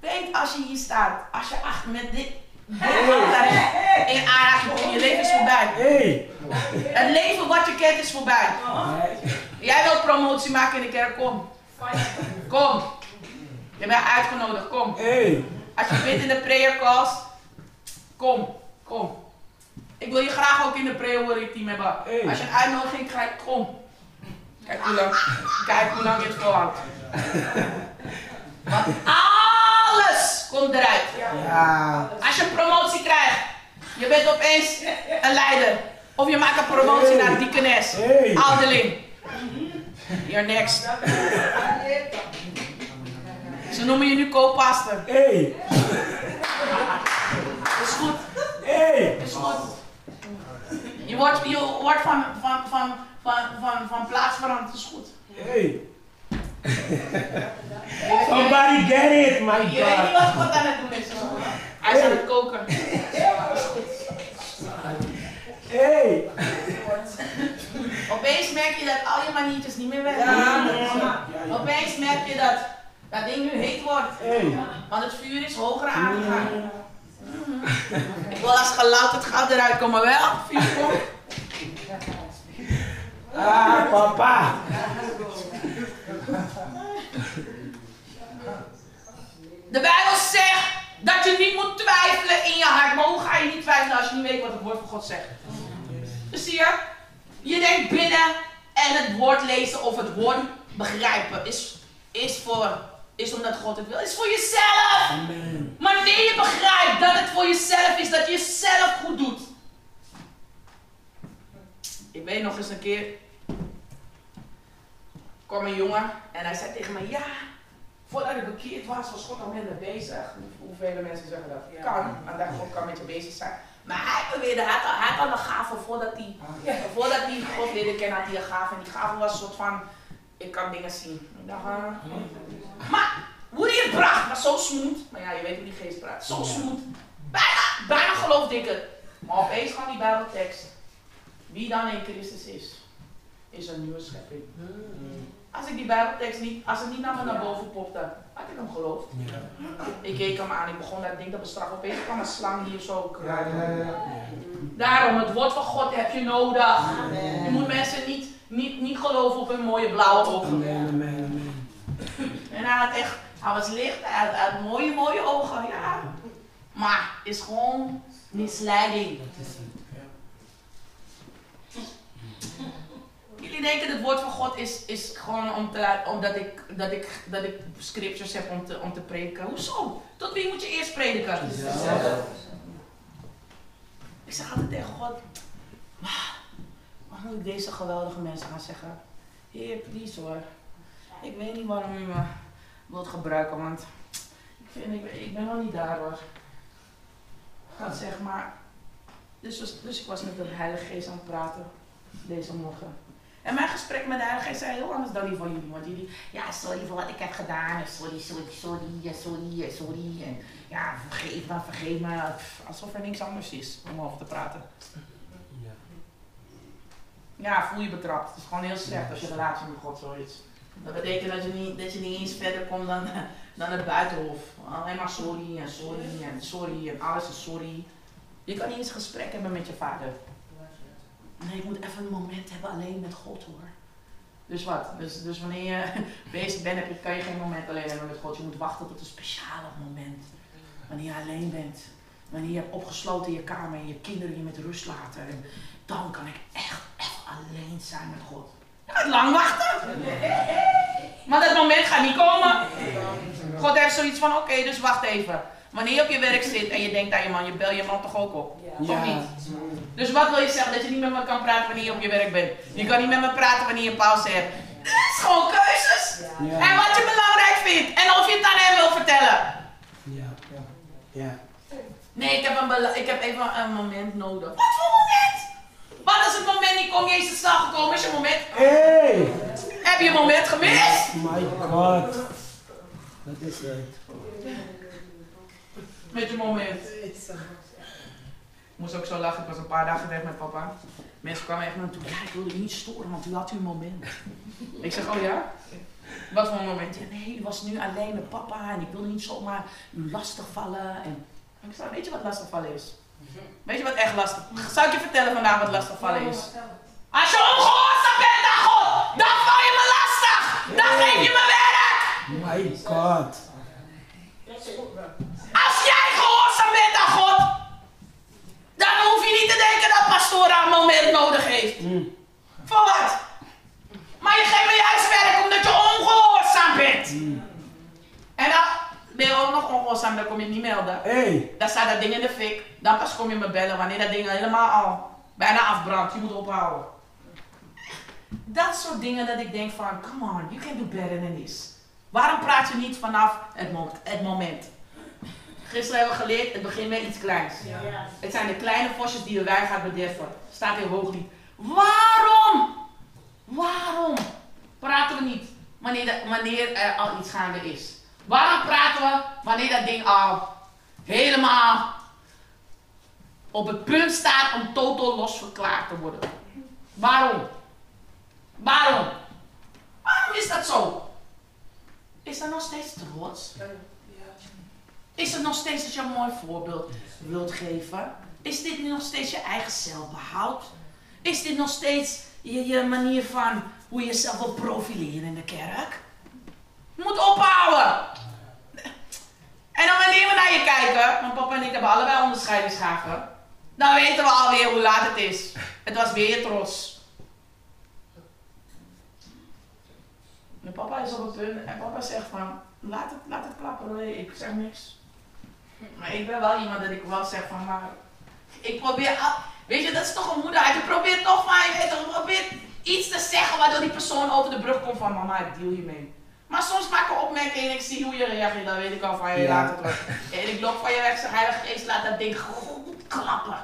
Weet als je hier staat, als je achter met dit in aanraking je leven is voorbij. Hey! Het leven wat je kent is voorbij. Hey. Jij wilt promotie maken in de kerk, kom. Kom. Je bent uitgenodigd, kom. Hey! Als je bent in de prayer calls, kom. Kom. Ik wil je graag ook in de prayer warrior team hebben. Hey. Als je een uitnodiging krijgt, kom. Kijk hoe lang, kijk hoe lang het volhoudt. Want alles komt eruit. Ja. Als je promotie krijgt, je bent opeens een leider. Of je maakt een promotie naar die hey. Ouderling. You're next. Ze noemen je nu co-pastor. Hey. Dat is goed. Hey. Is goed. Je wordt, je wordt van, van, van van, van, van plaats veranderd, is goed. Hey. Somebody get it, my Je weet niet God. wat God aan het doen is. Hij is aan het koken. Hey. Opeens merk je dat al je maniertjes niet meer werken. Ja, ja. Opeens merk je dat dat ding nu heet wordt. Hey. Want het vuur is hoger aangegaan. Ik wil als geluid het goud eruit komen wel. Vuur komt. Ah, papa. De Bijbel zegt dat je niet moet twijfelen in je hart. Maar hoe ga je niet twijfelen als je niet weet wat het woord van God zegt? Dus zie je, je denkt binnen en het woord lezen of het woord begrijpen is, is, voor, is omdat God het wil. Is voor jezelf. Amen. Maar wanneer je begrijpt dat het voor jezelf is, dat je jezelf goed doet. Ik weet nog eens een keer. Kwam een jongen en hij zei tegen mij: Ja, voordat ik bekeerd was, was God al met me bezig. Hoe- Hoeveel mensen zeggen dat? Kan, maar dat God kan met je bezig zijn. Maar hij beweerde, hij had, al- hij had al een gave voordat hij, voordat hij God leerde kennen, had hij een gave. En die gave was een soort van: Ik kan dingen zien. Dacht, ah. Maar hoe die het bracht was zo smooth. Maar ja, je weet hoe die geest praat. Zo smooth. Bijna, bijna geloofde ik het. Maar opeens kwam die Bijbeltekst. Wie dan in Christus is, is een nieuwe schepping. Als ik die Bijbeltekst niet, als het niet naar me naar boven popte, had ik hem geloofd. Ik keek hem aan, ik begon dat ding te bestraffen. Opeens kwam een slang hier zo. Ja, ja, ja. Daarom, het woord van God heb je nodig. Je moet mensen niet, niet, niet geloven op hun mooie blauwe ogen. Amen, amen, amen. En hij had echt, hij was licht, hij had, hij had mooie, mooie ogen, ja. Maar is gewoon misleiding. Jullie denken het woord van God is, is gewoon om te omdat ik, dat ik, dat ik scriptures heb om te, om te prediken. Hoezo? Tot wie moet je eerst prediken? Ik zeg altijd tegen God, "Ah, wat moet ik deze geweldige mensen gaan zeggen? Heer, please hoor. Ik weet niet waarom u me wilt gebruiken, want ik, vind, ik, ben- ik ben nog niet daar hoor. God zeg maar. Dus, dus ik was met de Heilige Geest aan het praten deze morgen. Gesprek met Geest zei heel anders dan die van jullie. Want jullie, ja, sorry voor wat ik heb gedaan. Sorry, sorry, sorry, sorry, sorry. En ja, vergeef me, vergeef me. Alsof er niks anders is om over te praten. Ja, voel je betrapt. Het is gewoon heel slecht als je relatie met God zo is. Dat betekent dat je niet, dat je niet eens verder komt dan, dan het buitenhof. Alleen maar sorry en sorry en sorry en alles is sorry. Je kan niet eens een gesprek hebben met je vader. Nee, ik moet even een moment hebben alleen met God hoor. Dus wat? Dus, dus wanneer je bezig bent, kan je geen moment alleen hebben met God. Je moet wachten tot een speciale moment. Wanneer je alleen bent. Wanneer je hebt opgesloten in je kamer en je kinderen je met rust laten. En dan kan ik echt, echt alleen zijn met God. Gaat lang wachten. Maar dat moment gaat niet komen. God heeft zoiets van, oké, dus wacht even. Wanneer je op je werk zit en je denkt aan je man, je bel je man toch ook op? Of Ja. niet? Dus wat wil je zeggen? Dat je niet met me kan praten wanneer je op je werk bent. Je kan niet met me praten wanneer je pauze hebt. Dat is gewoon keuzes. Ja. En wat je belangrijk vindt. En of je het aan hem wil vertellen. Ja. Ja. Nee, ik heb, een bela- ik heb even een moment nodig. Wat voor moment? Wat is het moment niet komt? Jezus is snel gekomen. Is je moment? Hey! Heb je een moment gemist? My God. Dat is het. Met je moment. Ik moest ook zo lachen. Ik was een paar dagen weg met papa. Mensen kwamen echt naar me toe. Ja, ik wilde u niet storen, want u had uw moment. Ik zeg, oh ja? Wat voor een moment? Ja, nee, u was nu alleen met papa en ik wilde niet zomaar u lastigvallen. En ik zei, weet je wat lastigvallen is? Weet je wat echt lastig Zou ik je vertellen vandaag wat lastigvallen is? Als je ongehoorzaam bent aan God, dan val je me lastig. Dan geef je me werk. My God. Dan hoef je niet te denken dat pastoor een moment nodig heeft. Mm. Voor wat? Maar je geeft me juist werk omdat je ongehoorzaam bent. En dan ben je ook nog ongehoorzaam, dan kom je niet melden. Hey! Dan staat dat ding in de fik. Dan pas kom je me bellen wanneer dat ding helemaal al bijna afbrandt. Je moet ophouden. Dat soort dingen dat ik denk van, come on, you can do better than this. Waarom praat je niet vanaf het, mo- het moment? Gisteren hebben we geleerd, het begint met iets kleins. Het zijn de kleine vosjes die de wei gaat bederven. Staat in hooglied. Waarom? Waarom praten we niet wanneer, de- wanneer er al iets gaande is? Waarom praten we wanneer dat ding al helemaal op het punt staat om totaal los verklaard te worden? Waarom? Waarom? Waarom is dat zo? Is dat nog steeds trots? Is het nog steeds dat je een mooi voorbeeld wilt geven? Is dit nog steeds je eigen zelfbehoud? Is dit nog steeds je, je manier van hoe je jezelf wil profileren in de kerk? Moet ophouden! En dan wanneer we naar je kijken, mijn papa en ik hebben allebei onderscheidingsgaven, dan weten we alweer hoe laat het is. Het was weer trots. Mijn papa is op het punt en papa zegt van, laat het, laat het klappen, ik zeg niks. Maar ik ben wel iemand dat ik wel zeg van, maar ik probeer, al, weet je, dat is toch een moederheid. Je probeert toch maar, je weet toch, probeert iets te zeggen waardoor die persoon over de brug komt van, mama, ik deal hiermee. Maar soms maak ik een opmerking en ik zie hoe je reageert, dan weet ik al van, je Ja. laat het. En ik loop van je weg, zeg, heilige geest, laat dat ding goed klappen.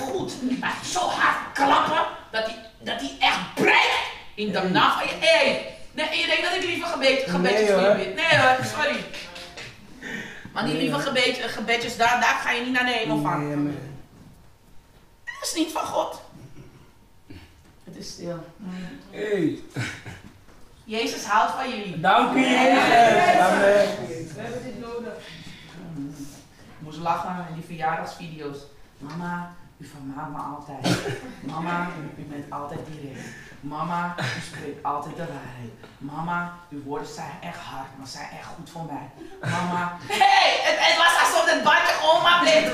Goed. Maar zo hard klappen, dat hij dat die echt breekt in de naam van je. Hey. Nee, en je denkt dat ik liever gebed, gebedjes Nee, hoor. Nee hoor, sorry. Maar die lieve gebed, gebedjes, daar, daar ga je niet naar de hemel van. Nee. Dat is niet van God. Het is stil. Hey, Jezus houdt van jullie. dank u Jezus. Amen. Ik moest lachen in die verjaardagsvideo's. Mama, u vermaakt me altijd. Mama, u bent altijd direct. Mama, u spreekt altijd de waarheid. Mama, uw woorden zijn echt hard, maar zijn echt goed voor mij. Mama, hey, het, het was alsof het bandje gewoon maar bleef.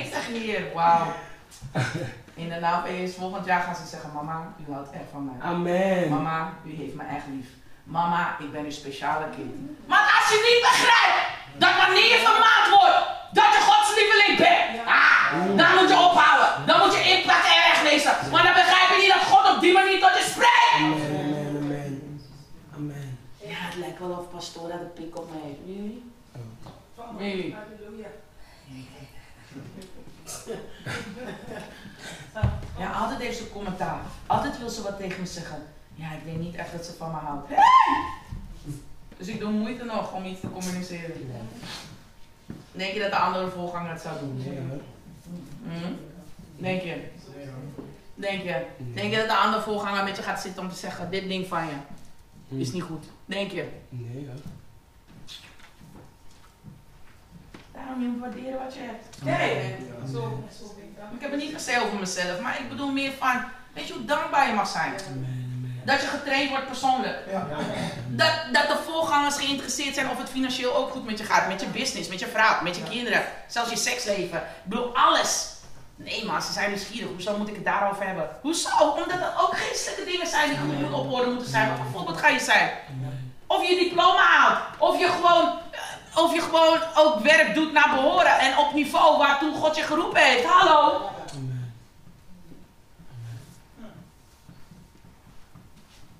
Ik zeg hier, wauw. In de naam van Jezus, volgend jaar gaan ze zeggen, mama, u houdt echt van mij. Amen. Mama, u heeft me echt lief. Mama, ik ben uw speciale kind. Maar als je niet begrijpt dat wanneer je vermaand wordt, dat je Gods lieveling bent, ah, dan moet je ophouden. Dan moet je inpakken en weglezen. Maar dan begrijp je niet dat God op die manier tot je spreekt. Amen, amen, amen. Amen. Ja, het lijkt wel of pastoor dat een pik op me heeft. Wie? Wie? Ja, altijd heeft ze commentaar. Altijd wil ze wat tegen me zeggen. Ja, ik weet niet echt dat ze van me houdt. Hey! Dus ik doe moeite nog om iets te communiceren. Denk je dat de andere voorganger het zou doen? Nee, hoor. Hm? Denk je? Denk je? Denk je dat de andere voorganger met je gaat zitten om te zeggen, dit ding van je is niet goed? Denk je? Nee, hoor. Daarom je moet waarderen wat je hebt. Nee, ik heb het niet gezegd over mezelf, maar ik bedoel meer van, weet je hoe dankbaar je mag zijn? Amen. Dat je getraind wordt persoonlijk. Dat, dat de voorgangers geïnteresseerd zijn of het financieel ook goed met je gaat. Met je business, met je vrouw, met je kinderen. Zelfs je seksleven. Ik bedoel, alles. Nee man, ze zijn nieuwsgierig. Hoezo moet ik het daarover hebben? Hoezo? Omdat er ook geestelijke dingen zijn die goed op orde moeten zijn. Wat voor voorbeeld ga je zijn? Of je diploma haalt. Of je gewoon, eh, of je gewoon ook werk doet naar behoren. En op niveau waartoe God je geroepen heeft. Hallo?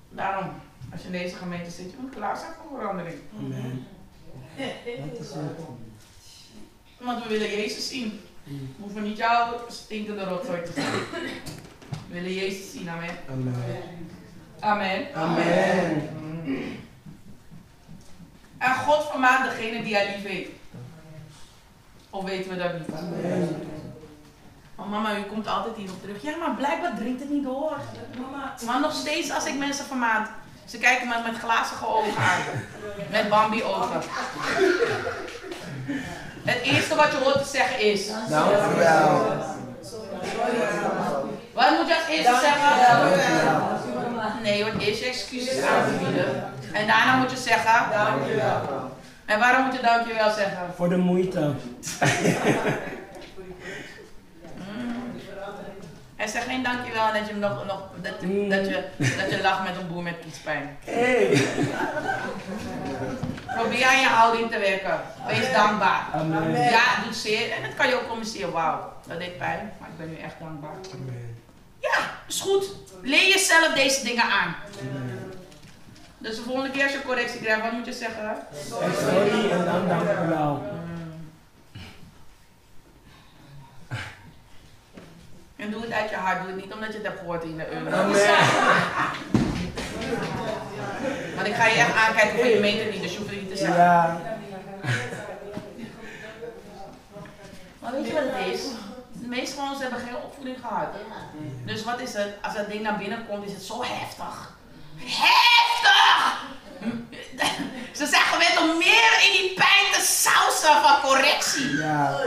Daarom, als je in deze gemeente zit, je moet klaar zijn voor verandering. Amen. Dat is het. Want we willen Jezus zien. We hoeven niet jouw stinkende rotzooi te zien. We willen Jezus zien, amen. Amen. Amen. Amen. En God vermaakt degene die hij lief heeft. Of weten we dat niet? Amen. Oh mama, u komt altijd hierop terug. Ja, maar blijkbaar dringt het niet door. Maar nog steeds als ik mensen vermaan. Ze kijken me met glazige ogen aan. Met Bambi ogen. Het eerste wat je hoort te zeggen is... Dank u wel. Wat moet je als eerste zeggen? Nee, je hoort eerst je excuses aan te bieden. En daarna moet je zeggen... En waarom moet je dankjewel zeggen? Voor de moeite. En zeg geen dankjewel en dat je, hem nog, nog, dat, dat, je, dat je lacht met een boer met kiespijn. Hey. Probeer aan je houding te werken. Wees dankbaar. Ja, het doet zeer. En dat kan je ook communiceren. Wauw, dat deed pijn. Maar ik ben nu echt dankbaar. Ja, is goed. Leer jezelf deze dingen aan. Dus de volgende keer als je correctie krijgt, wat moet je zeggen? Sorry en dan dank je wel. Mm. En doe het uit je hart. Doe het niet omdat je het hebt gehoord in de euro. Want ik ga je echt aankijken voor je meter niet. Dus je het zeggen. Ja. Maar weet je wat het is? De meeste van ons hebben geen opvoeding gehad. Dus wat is het? Als dat ding naar binnen komt, is het zo heftig. Heftig! Ze zijn gewend om meer in die pijn te sausen van correctie. Ja.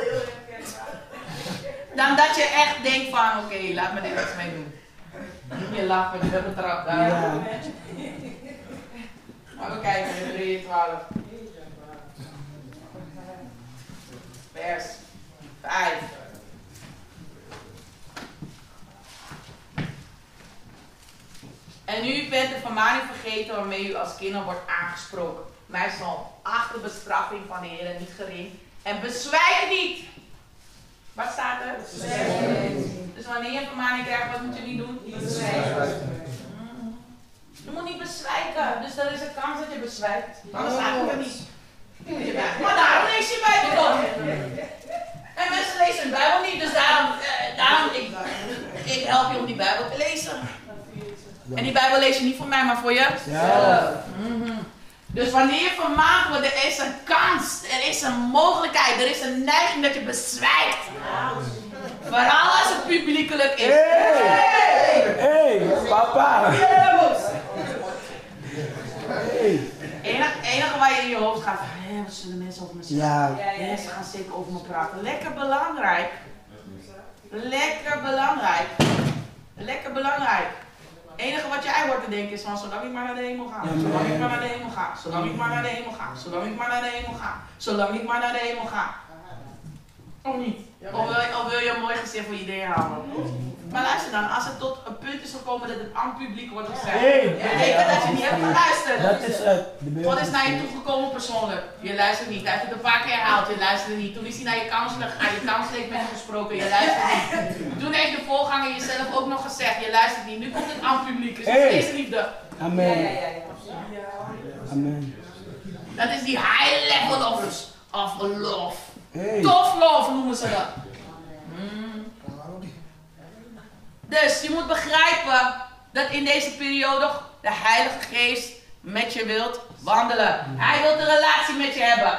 Dan dat je echt denkt van, oké, laat me dit eens mee doen. Je lacht, want je bent betrapt daar. Ja. Maar we kijken, Hebreeën 12. Vers 5. En u bent de vermaning vergeten waarmee u als kinder wordt aangesproken. Mij zal achter bestraffing van de Heer niet gering. En bezwijk niet. Wat staat er? Dus wanneer je een vermaning krijgt, wat moet je niet doen? Mm. Je moet niet bezwijken. Dus er is een kans dat je bezwijkt. Anders het er niet. Maar daarom lees je Bijbel toch? En mensen lezen hun Bijbel niet, dus daarom, eh, daarom ik, ik help je om die Bijbel te lezen. En die Bijbel lees je niet voor mij, maar voor je. Ja. Mhm. Dus wanneer je vermaakt wordt, er is een kans, er is een mogelijkheid, er is een neiging dat je bezwijkt. Vooral als het publiekelijk is. Hey! Hey, papa! Enige, enige waar je in je hoofd gaat, van, hé, wat zullen mensen over me zeggen? Ja. Ja, ze gaan zeker over me praten. Lekker belangrijk. Lekker belangrijk. Lekker belangrijk. Het enige wat jij hoort te denken is van, zolang ik maar naar de hemel ga. Zolang ik maar naar de hemel ga. Zolang ik maar naar de hemel ga. Zolang ik maar naar de hemel ga. Zolang ik maar naar de hemel ga. Of niet? Of wil, je, of wil je een mooi gezicht voor je idee houden? Maar luister dan, als het tot een punt is gekomen dat het aan het publiek wordt gezegd, Hey. betekent dat je niet hebt geluisterd. Dat is het. God is naar je beeld. toegekomen persoonlijk. Je luistert niet. Hij heeft het een paar keer herhaald. Je luisterde niet. Toen is hij naar je counselor gegaan. Je counselor heeft met je gesproken. Je luistert niet. Toen heeft de voorganger jezelf ook nog gezegd. Je luistert niet. Nu komt het aan het publiek. Dus Hey. deze liefde. Amen. Amen. Dat is die high level of, of love. Hey. Tough love noemen ze dat. Mm. Dus je moet begrijpen dat in deze periode de Heilige Geest met je wilt wandelen. Hij wil een relatie met je hebben.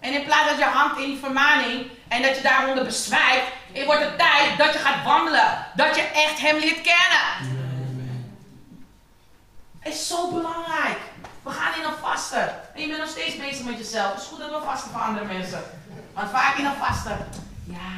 En in plaats dat je hangt in die vermaning en dat je daaronder bezwijkt, het wordt het tijd dat je gaat wandelen. Dat je echt hem leert kennen. Is zo belangrijk. We gaan in een vasten. En je bent nog steeds bezig met jezelf. Het is goed dat we vasten voor andere mensen. Want vaak in een vasten. Ja,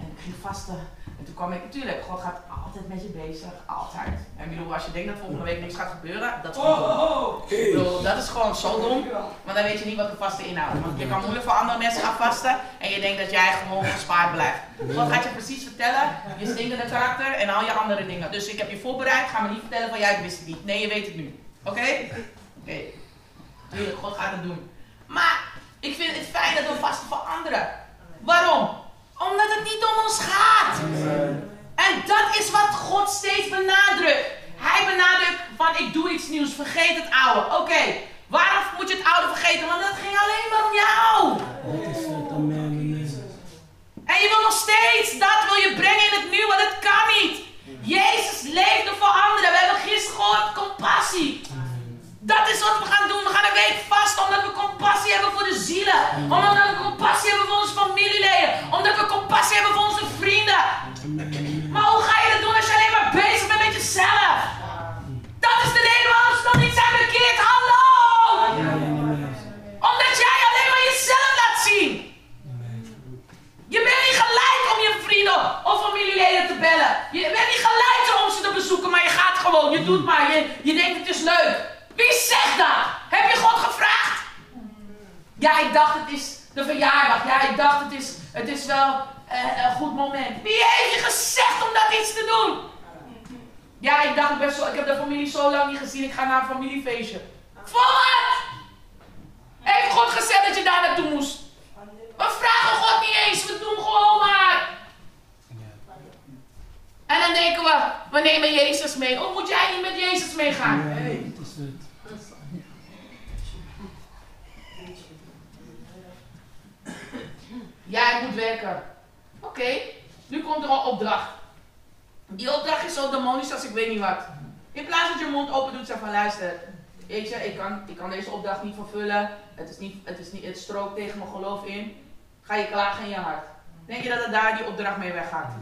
en ik ging vasten. En toen kwam ik, natuurlijk, God gaat altijd met je bezig. Altijd. En ik bedoel, als je denkt dat volgende week niks gaat gebeuren, dat is gewoon dom. Ik bedoel, dat is gewoon zo dom. Want dan weet je niet wat de vasten inhoudt. Want je kan moeilijk voor andere mensen gaan vasten. En je denkt dat jij gewoon gespaard blijft. God gaat je precies vertellen, je stinkende karakter en al je andere dingen. Dus ik heb je voorbereid, ga me niet vertellen van jij wist het niet. Nee, je weet het nu. Oké? Oké. Tuurlijk, God gaat het doen. Maar ik vind het fijn dat we vasten voor anderen. Waarom? Omdat het niet om ons gaat. En dat is wat God steeds benadrukt. Hij benadrukt van ik doe iets nieuws, vergeet het oude. Oké, waarom moet je het oude vergeten? Want dat ging alleen maar om jou. Het. En je wil nog steeds dat wil je brengen in het nieuwe, dat kan niet. Jezus leefde voor anderen. We hebben gisteren gehoord compassie. Dat is wat we gaan doen. We gaan een week vast omdat we compassie hebben voor de zielen. Omdat we compassie hebben voor onze familieleden. Omdat we compassie hebben voor onze vrienden. Maar hoe ga je dat doen als je alleen maar bezig bent met jezelf? Dat is de ze nog niet zijn bekeerd. Hallo! Omdat jij alleen maar jezelf laat zien. Je bent niet gelijk om je vrienden of familieleden te bellen. Je bent niet gelijk om ze te bezoeken, maar je gaat gewoon. Je doet maar. Je, je denkt het is leuk. Wie zegt dat? Heb je God gevraagd? Ja, ik dacht het is de verjaardag. Ja, ik dacht het is, het is wel eh, een goed moment. Wie heeft je gezegd om dat iets te doen? Ja, ik dacht, ik, ben zo, ik heb de familie zo lang niet gezien. Ik ga naar een familiefeestje. Voor wat? Heeft God gezegd dat je daar naartoe moest? We vragen God niet eens, we doen gewoon maar. En dan denken we, we nemen Jezus mee. Of moet jij niet met Jezus meegaan? Ja, dat is het. Jij moet werken. Nu komt er een opdracht. Die opdracht is zo demonisch als ik weet niet wat. In plaats dat je mond open doet, zeg van luister. Weet je, ik kan, ik kan deze opdracht niet vervullen. Het, is niet, het, is niet, het strookt tegen mijn geloof in. Ga je klagen in je hart. Denk je dat het daar die opdracht mee weggaat?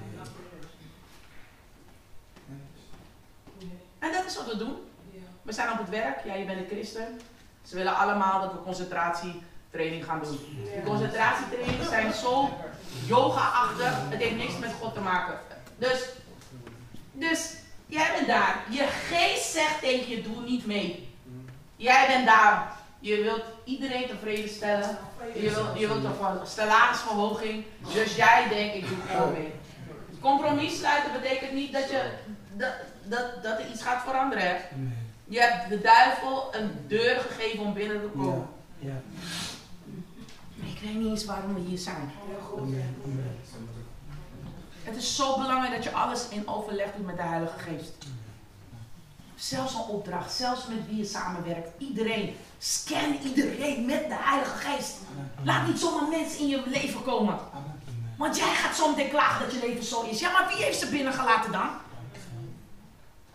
En dat is wat we doen. We zijn op het werk. Ja, je bent een christen. Ze willen allemaal dat we concentratietraining gaan doen. Die concentratietrainingen zijn zo yoga-achtig. Het heeft niks met God te maken. Dus, dus jij bent daar. Je geest zegt tegen je, doe niet mee. Jij bent daar. Je wilt iedereen tevreden stellen. Je wilt, je wilt een salarisverhoging. Dus jij denkt, ik doe gewoon mee. Compromis sluiten betekent niet dat, je, dat, dat, dat er iets gaat veranderen. Hè? Je hebt de duivel een deur gegeven om binnen te komen. Ja. Ik weet niet eens waarom we hier zijn. Het is zo belangrijk dat je alles in overleg doet met de Heilige Geest. Zelfs een opdracht, zelfs met wie je samenwerkt. Iedereen. Scan iedereen met de Heilige Geest. Laat niet zomaar mensen in je leven komen. Want jij gaat zometeen klagen dat je leven zo is. Ja, maar wie heeft ze binnengelaten dan?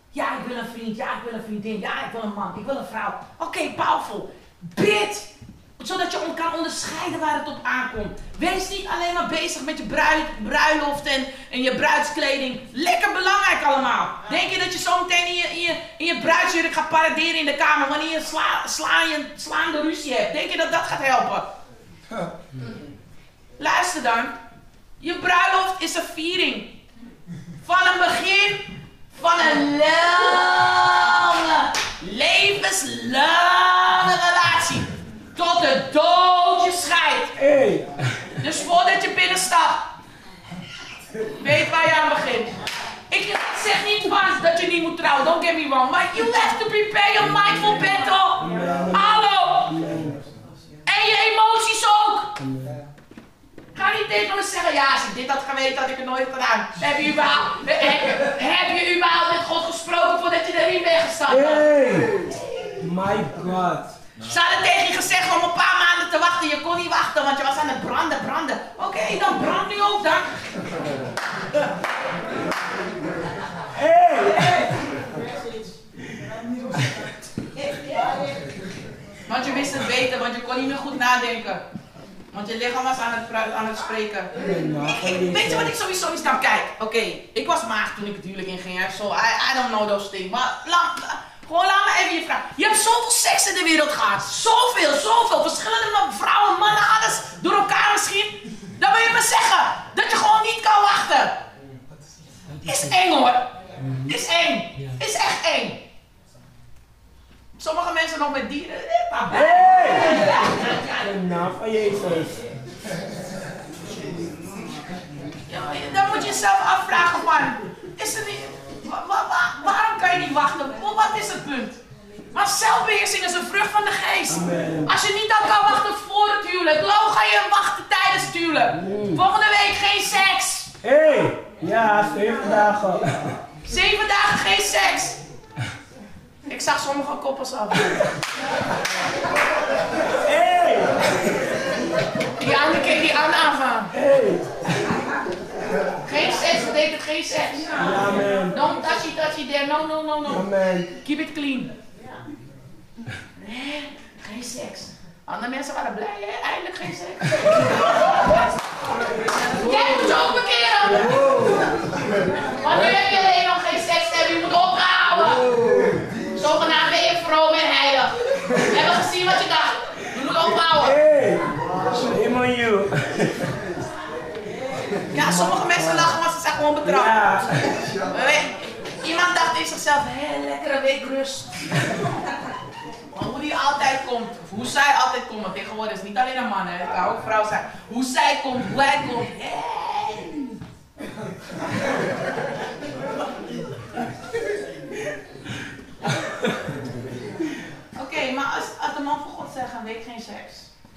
Ja, ik wil een vriend. Ja, ik wil een vriendin. Ja, ik wil een man. Ik wil een vrouw. Oké, powerful. Bid! Zodat je kan onderscheiden waar het op aankomt. Wees niet alleen maar bezig met je brui- bruiloft en, en je bruidskleding. Lekker belangrijk allemaal. Denk je dat je zo meteen in je, in je, in je bruidsjurk gaat paraderen in de kamer wanneer je sla, sla, je slaande ruzie hebt? Denk je dat dat gaat helpen? Luister dan. Je bruiloft is een viering. Van een begin van een lange, levenslange relatie. Tot de dood je scheidt. Hey! Dus voordat je binnenstapt, weet waar je aan begint. Ik zeg niet van dat je niet moet trouwen, don't get me wrong. Maar you have to prepare your mind for battle. Hallo! En je emoties ook. Ga niet tegen me zeggen, ja, als ik dit had geweten, had ik het nooit gedaan. Heb je überhaupt, heb, heb je überhaupt met God gesproken voordat je erin bent gestapt? Hey! My God. Ze hadden tegen je gezegd om een paar maanden te wachten. Je kon niet wachten, want je was aan het branden, branden. Oké, dan brand nu ook dan. Want je wist het beter, want je kon niet meer goed nadenken. Want je lichaam was aan het, aan het spreken. Ik- ik- weet je wat ik sowieso niet snap? Kijk, oké, ik was maag toen ik het huwelijk inging. hè, So I, I don't know those things. Maar gewoon laat me even je vragen. Je hebt zoveel seks in de wereld gehad. Zoveel, zoveel. Verschillende vrouwen, mannen, alles. Door elkaar misschien. Dan wil je me zeggen dat je gewoon niet kan wachten. Is eng hoor. Is eng. Is echt eng. Sommige mensen nog met dieren. eh, In de naam van Jezus. Ja, dan moet je jezelf afvragen van, is er niet, wa- wa- wa- waarom kan je niet wachten? Wa- Wat is het punt? Maar zelfbeheersing is een vrucht van de geest. Amen. Als je niet al kan wachten voor het huwelijk, hoe ga je wachten tijdens het huwelijk? Volgende week geen seks. Hey! Ja, zeven dagen. Zeven dagen geen seks. Ik zag sommige koppels af. Hey! Die andere keek die aan aan van. Hey! Geen seks betekent geen seks. Ja, man. Don't touchy touchy there. No, no, no, no. Keep it clean. Nee, geen seks. Andere mensen waren blij, hè? Eindelijk geen seks. Jij moet je ook bekeren. Want nu heb je alleen nog geen seks te hebben, je moet ophouden. Zogenaamd ben je vroom en heilig. We hebben gezien wat je dacht. Je moet ophouden. Hey! Shame on you. Ja, sommige mensen lachen, maar ze zijn gewoon betrapt. Ja. Weet- Iemand dacht in zichzelf, hé, lekkere week rust. Maar hoe die altijd komt, hoe zij altijd komt, want tegenwoordig is het niet alleen een man, hè, het kan ook vrouw zijn. Hoe zij komt, hoe hij komt. Oké, maar als, als de man van God zegt week geen seks,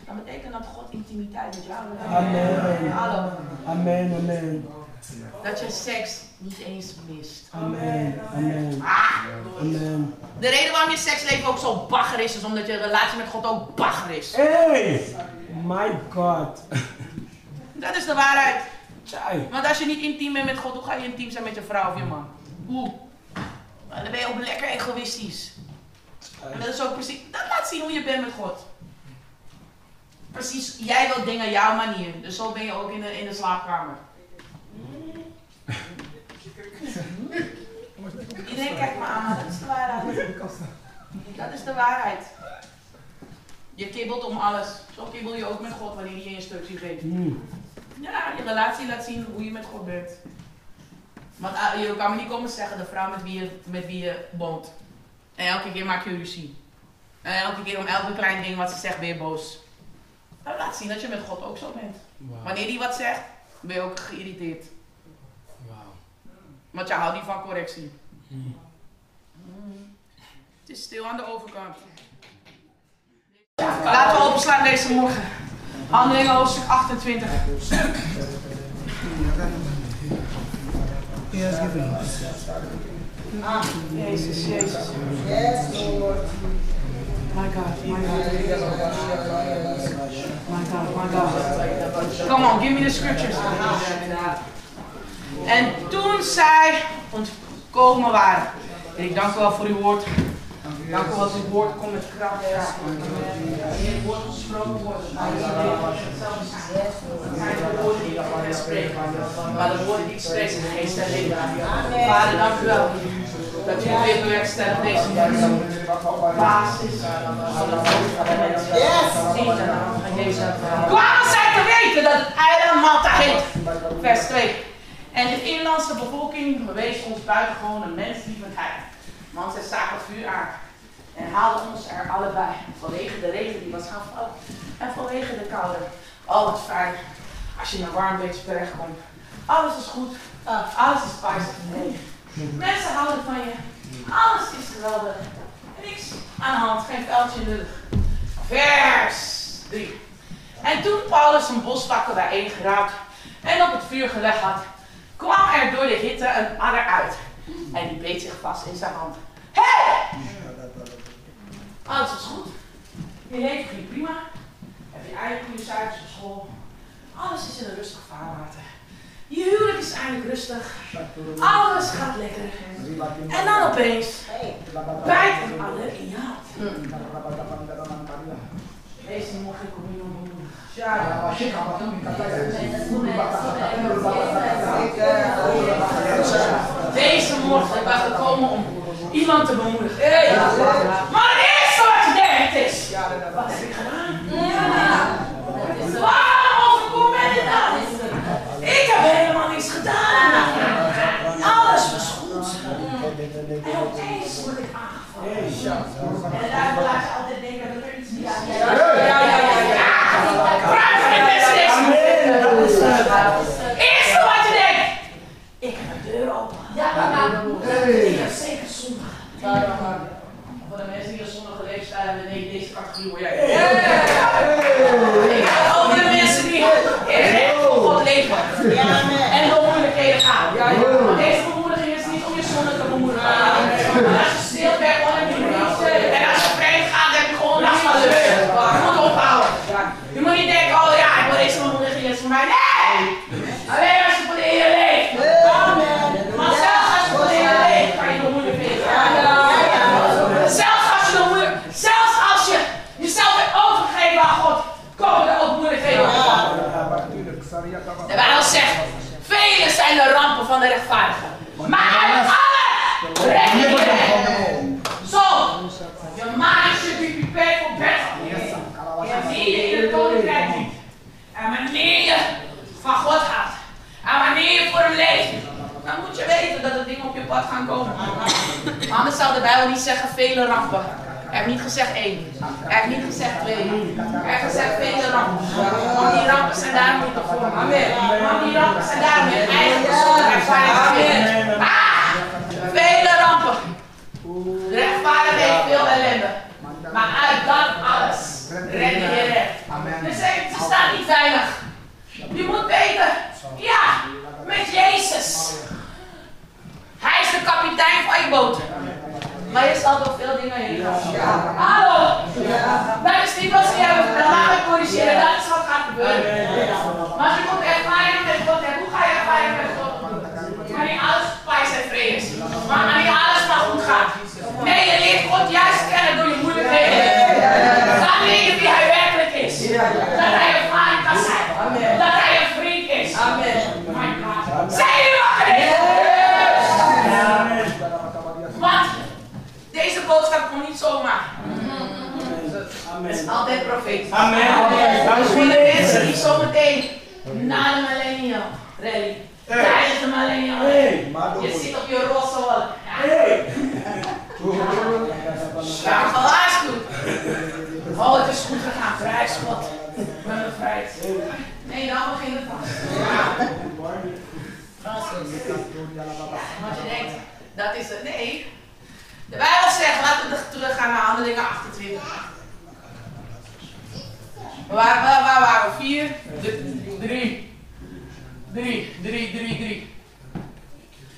dan betekent dat God intimiteit met jou wil. Amen. Hallo. Amen, amen. Dat je seks niet eens mist. Amen, amen, Ah! amen. De reden waarom je seksleven ook zo bagger is, is omdat je relatie met God ook bagger is. Hey! My God. Dat is de waarheid. Want als je niet intiem bent met God, hoe ga je intiem zijn met je vrouw of je man? Hoe? Maar dan ben je ook lekker egoïstisch. En dat is ook precies, dat laat zien hoe je bent met God. Precies, jij wilt dingen jouw manier. Dus zo ben je ook in de, in de slaapkamer. Iedereen kijkt me aan, maar dat is de waarheid. Dat is de waarheid. Je kibbelt om alles. Zo kibbel je ook met God wanneer hij je instructie geeft. Ja, je relatie laat zien hoe je met God bent. Want ah, je kan me niet komen zeggen, de vrouw met wie je, met wie je woont. En elke keer maak je ruzie. En elke keer om elke klein ding wat ze zegt ben je boos. Dat laat zien dat je met God ook zo bent. Wanneer hij wat zegt, ben je ook geïrriteerd. Wauw. Want je houdt niet van correctie. Mm. Het is stil aan de overkant. Laten we openslaan deze morgen. Handelingen hoofdstuk 28. He has given us. Jezus, Jezus. Yes, Lord. My God, my God. My God, my God. Come on, give me the scriptures. En toen zij ontkomen waren. En ik dank u wel voor uw woord. Dank u wel dat uw woord komt met kracht. Wanneer het woord gesproken wordt, dan is het woorden die ik spreek. Maar de woorden die ik spreek zijn geest en leven. Vader, dank u wel. Dat u weer bewerkstelligt deze. Basis van de mens. Yes. Kwamen zij te weten dat het eiland Malta heet. Vers 2. En de inlandse bevolking bewees ons buitengewone menslievendheid. Want zij zagen het vuur aan. En haalden ons er allebei. Vanwege de regen die was gaan vallen. En vanwege de koude. Al het fijn. Als je in een warm beetje terechtkomt. Alles is goed. Alles is spijzig. Nee. Mensen houden van je. Alles is geweldig. Niks aan de hand. Geen vuiltje in de. Vers 3. En toen Paulus een boswakker bijeen geraapt en op het vuur gelegd had, kwam er door de hitte een adder uit. En die beet zich vast in zijn hand. Hé! Hey! Alles is goed. Je leven ging prima. Heb je eigen goede cijfers school. Alles is in een rustig vaarwater. Je huwelijk is eindelijk rustig. Alles gaat lekker. En dan opeens bijt een adder in je hand. Deze morgen kom je Ja, Deze morgen ben ik gekomen om iemand te bemoedigen. Maar het eerste wat je denkt is, wat heb ik Alles was goed. En opeens word ik aangevallen. En de duivel laat je altijd denken dat er iets niet is. Ja, ja, ja, de. Eerste wat je denkt. Ik heb een deur open. Ja, Ik heb zeker zondag. Voor de mensen die een zonnige leefstijl hebben, nee, deze categorie word jij. Van de rechtvaardigen. Maar uit alle iedereen. Zo, je mind should be prepared for battle. Wanneer je in het koninkrijk dient. En wanneer je van God houdt. En wanneer je voor hem leeft. Dan moet je weten dat er dingen op je pad gaan komen. Anders zou de Bijbel niet zeggen vele rampen. Hij heeft niet gezegd één. Hij heeft niet gezegd twee. Hij heeft gezegd vele rampen. Want die rampen zijn daarom niet te vormen. Amen. Want die rampen zijn daarom je eigen persoonlijke ervaring. Ah! Vele rampen. De rechtvaardige heeft veel ellende. Maar uit dat alles red je recht. Dus ze, ze staan niet veilig. Je moet weten, ja, met Jezus. Hij is de kapitein van je boot. Maar je zal ook veel dingen in Hallo! Dat nou, is niet wat ze hebben gedaan. Laat corrigeren. Dat is wat gaat gebeuren. Maar je komt ervaring met God hebt. Hoe ga je ervaring met God? Kan niet alles pijs en vrees? Maar niet alles maar goed gaat. Nee, je leeft God juist kennen door je moeilijkheden. Dan weet je wie hij werkelijk is. zomaar. Amen. Het is altijd profeet. Amen. Dus voor de mensen die zometeen na de millennium rally, tijdens de millennium rally, je zit op je roze wal. Hey. Ja, gewaarschuwd. Oh, het is goed gegaan. Vrij God. Ik ben bevrijd. Nee, nou begin het pas. Ja. Want je denkt, dat is het. Nee. De Bijbel zegt, laten we teruggaan naar handelingen 28. Waar, waar, waar waren we? Vier? D- drie. Drie, drie, drie, drie.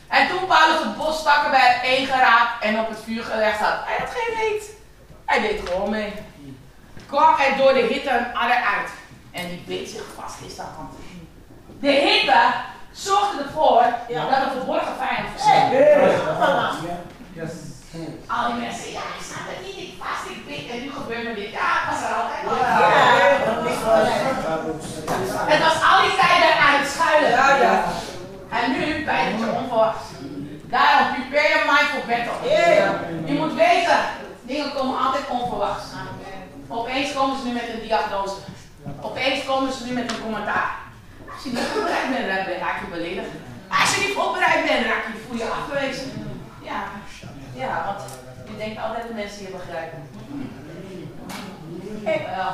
En toen Paulus de bosstakken bij één geraakt en op het vuur gelegd had, hij had geen weet. Hij deed gewoon mee. Kwam er door de hitte een adder uit. En die beet zich vast in zijn hand. De hitte zorgde ervoor dat een verborgen vijand Al die mensen, ja, ik snap het niet, ik vast, ik bid en nu gebeurt me dit. Ja, het was er altijd al. Het was al die tijd aan het schuilen. En nu bijt het je onverwachts. Daarom, prepare your mind for battle. Je moet weten, dingen komen altijd onverwachts. Opeens komen ze nu met een diagnose. Opeens komen ze nu met een commentaar. Als je niet voorbereid bent, raak je beledigd. Als je niet voorbereid bent, raak je, voel je afgewezen. Ja, ja, want je denkt altijd dat mensen je begrijpen. Wel,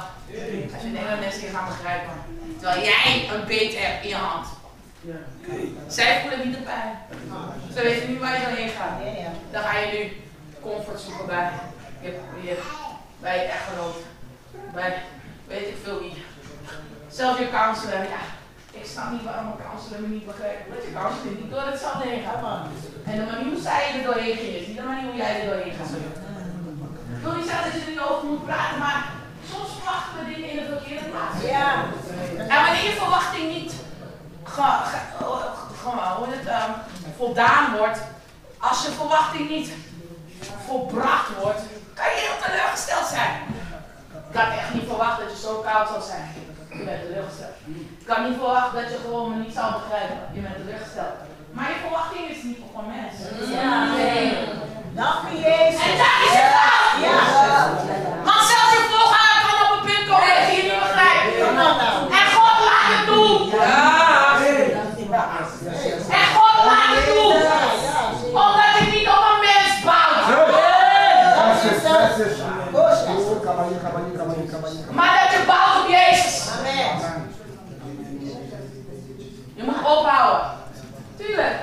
als je denkt dat mensen je gaan begrijpen. Terwijl jij een beet hebt in je hand. Zij voelen niet de pijn. Ze weten nu waar je doorheen gaat. Dan ga je nu comfort zoeken bij je, je, bij je echtgenoot. Bij weet ik veel wie. Zelfs je counselor, ja. Ik snap niet waarom een counselor me niet begrijpt. Dat je counselor niet door het zand heen gaat. En de manier hoe zij er doorheen ging is niet de manier hoe jij er doorheen gaat. Ik wil niet zeggen dat je er niet over moet praten, maar soms verwachten we dingen in de verkeerde plaats. En wanneer je verwachting niet ge, ge, ge- hoe het, ehm, voldaan wordt, als je verwachting niet volbracht wordt, kan je heel teleurgesteld zijn. Ik had echt niet verwacht dat je zo koud zou zijn. Je bent teleurgesteld. Ik had niet verwacht dat je gewoon me niet zou begrijpen. Je bent teleurgesteld. Maar je verwachting is niet voor een mens. Dank u, Jezus. En daar is het fout. Want zelfs je voorganger kan op een punt komen dat je je niet begrijpt. En God laat het toe. En God laat het toe. Omdat je niet op een mens bouwt. Maar dat je bouwt op Jezus. Je moet ophouden. Tuurlijk.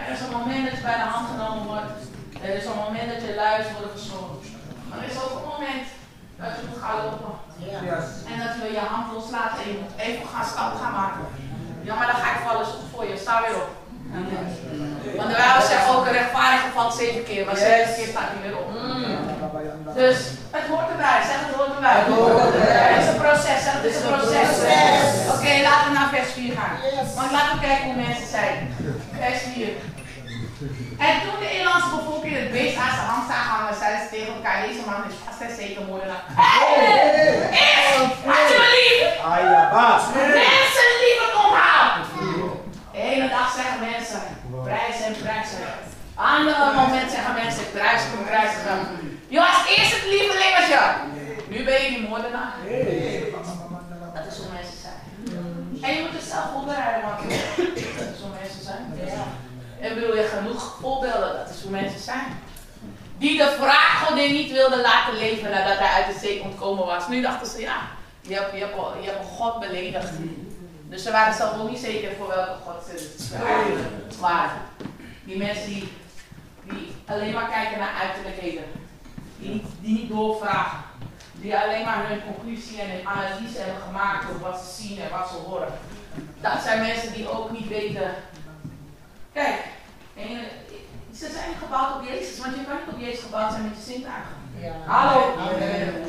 Er is een moment dat je bij de hand genomen wordt. Er is een moment dat je luistert wordt gezongen. Maar er is ook een moment dat je moet gaan lopen. En dat je je hand loslaat en je moet even gaan stappen gaan maken. Ja, maar dan ga ik vallen voor je. Sta weer op. Want de Bijbel zegt ook een rechtvaardige valt zeven keer, maar zeven keer staat hij weer op. Dus het hoort erbij, zeg het hoort erbij. Het hoort erbij. Het is een proces, zeg het is een proces. Oké, laten we naar vers 4 gaan. Want laten we kijken hoe mensen zijn. Vers 4. En toen de inlandse bevolking het beest aan zijn hand zagen hangen, zeiden ze tegen elkaar, deze man is vast en zeker moordenaar. Hé! Alsjeblieft! Mensen liever omhaal! De dag zeggen mensen, prijzen en prijzen. Andere moment zeggen mensen, prijzen en prijzen. Je was eerst het lievelingetje. Nu ben je die moordenaar. Dat is hoe mensen zijn. En je moet jezelf voorbereiden, want dat is hoe mensen zijn. En bedoel je genoeg voorbeelden, dat is hoe mensen zijn. Die de vraaggodin niet wilden laten leven nadat hij uit de zee ontkomen was. Nu dachten ze, ja, je hebt, je hebt, je hebt een God beledigd. Dus ze waren zelf ook niet zeker voor welke God ze waren. Die mensen die, die alleen maar kijken naar uiterlijkheden. Die niet, die niet doorvragen. Die alleen maar hun conclusie en hun analyse hebben gemaakt op wat ze zien en wat ze horen. Dat zijn mensen die ook niet weten. Kijk, en, ze zijn gebouwd op Jezus, want je kan niet op Jezus gebouwd zijn met je zintuigen. Hallo.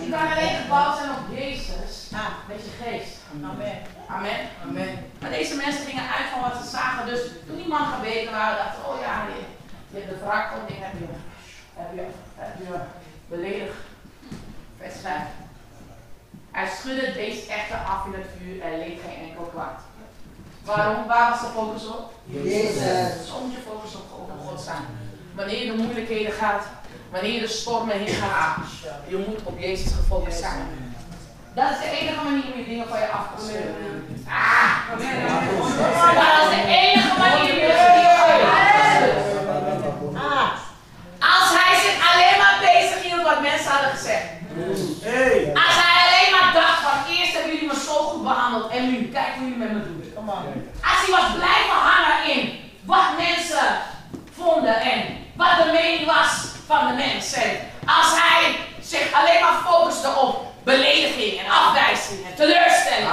Je kan alleen gebouwd zijn op Jezus met je geest. Amen. Amen. Amen. Maar deze mensen gingen uit van wat ze zagen. Dus toen die man gebeten waren, dachten ze, oh ja, je, je hebt de wrak van ding heb je, heb je, heb je beledigd. Vers 5. Hij schudde deze echter af in het vuur en leed geen enkel kwaad. Waarom? Waar was de focus op? Jezus. Zo moet je focus op, op God staan. Wanneer je de moeilijkheden gaat, wanneer je de stormen heen gaat, je moet op Jezus gefocust zijn. Dat is de enige manier om je dingen van je af te schudden. Ah! Dat is de enige manier om je dingen van je af te schudden. Ah. Als hij zich alleen maar bezig hield wat mensen hadden gezegd. Als hij alleen maar dacht van eerst hebben jullie me zo goed behandeld en nu kijk hoe jullie met me doen. Als hij was blijven hangen in wat mensen vonden en wat de mening was van de mensen. Als hij zich alleen maar focuste op belediging en afwijzing en teleurstelling.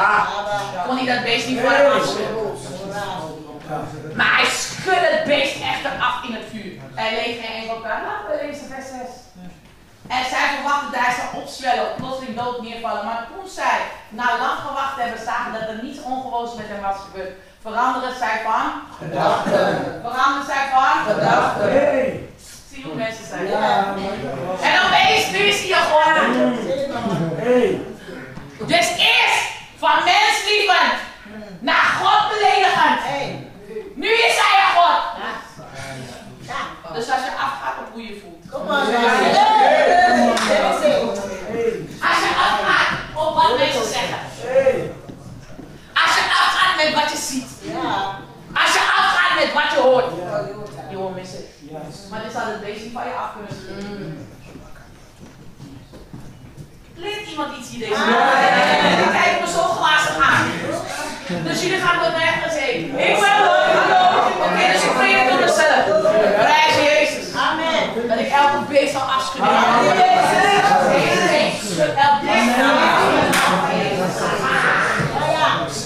Kon hij dat beest niet van hem afschudden. Maar hij schudde het beest echter af in het vuur. Er leeg geen enkel. Laten we lezen vers 6. En zij verwachtte dat hij zou opzwellen, plotseling dood neervallen. Maar toen zij na lang gewacht hebben zagen dat er niets ongewoons met hem was gebeurd, veranderen zij van gedachten. Veranderen zij van gedachten. Zie hoe mensen zijn. En opeens, nu is hij er gewoon. Dus eerst van menslievend naar God beledigend. Nu is hij er God. Dus als je afgaat op hoe je voelt. Come on. Als je afgaat op wat mensen zeggen. Als je afgaat met wat je ziet. Als je afgaat met wat je hoort. Je hoort missen. Maar dit zal het niet van je af kunnen schudden. Leert iemand iets hier deze week? Ik kijk me zo glazig aan. Dus jullie gaan tot nergens heen. Ik ben. Hallo. Oké, dus ik predik door mezelf. Prijs Jezus. Amen. Dat ik elke beest zal afschudden. Ik schud elk beest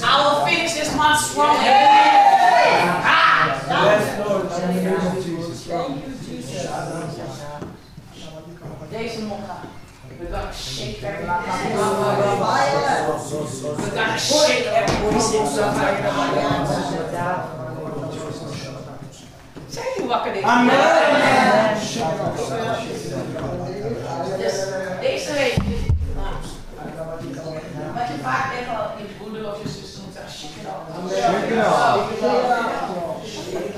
I will finish this month strong. Ah. Deze mond gaat. Gaan shake shake every Zijn wakker deze week. Wat je vaak tegen al je broeder of je moet shake it. Shake it.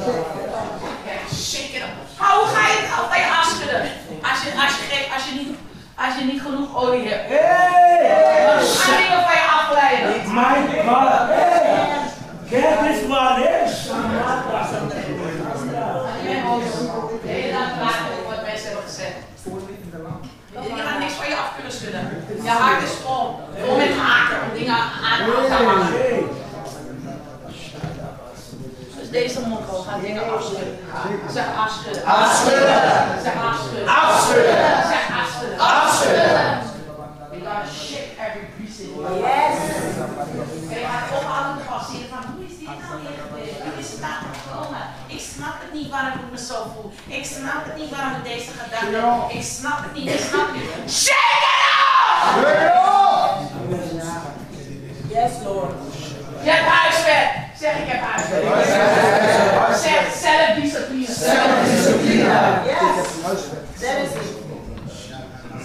Shake it hoe ga je het? Als je, als, je, als, je niet, als je niet genoeg olie hebt. Dan gaan dingen van je afglijden. My God, hey! Get this one, eh? Je bent boos. De hele dag klagen over wat mensen hebben gezegd. Je gaat niks van je af kunnen schudden. Je hart is vol. Vol met haken om dingen aan te hangen. Dus deze mokkel gaat dingen afschudden. Zeg afschudden. Afschudden. Zeg afschudden. Afschudden. We shake every piece in you. Yes. Ophalen te passeren van hoe is dit nou weer gebeurd? Hoe is het nou gekomen? Ik snap het niet waarom ik me zo voel. Ik snap het niet waarom ik deze gedachte heb. Ik snap het niet, ik snap het niet. Shake it off! Yes, Lord. Je hebt huiswerk. Zeg ik heb huiswerk. Zeg zelfdiscipline. Yes. That is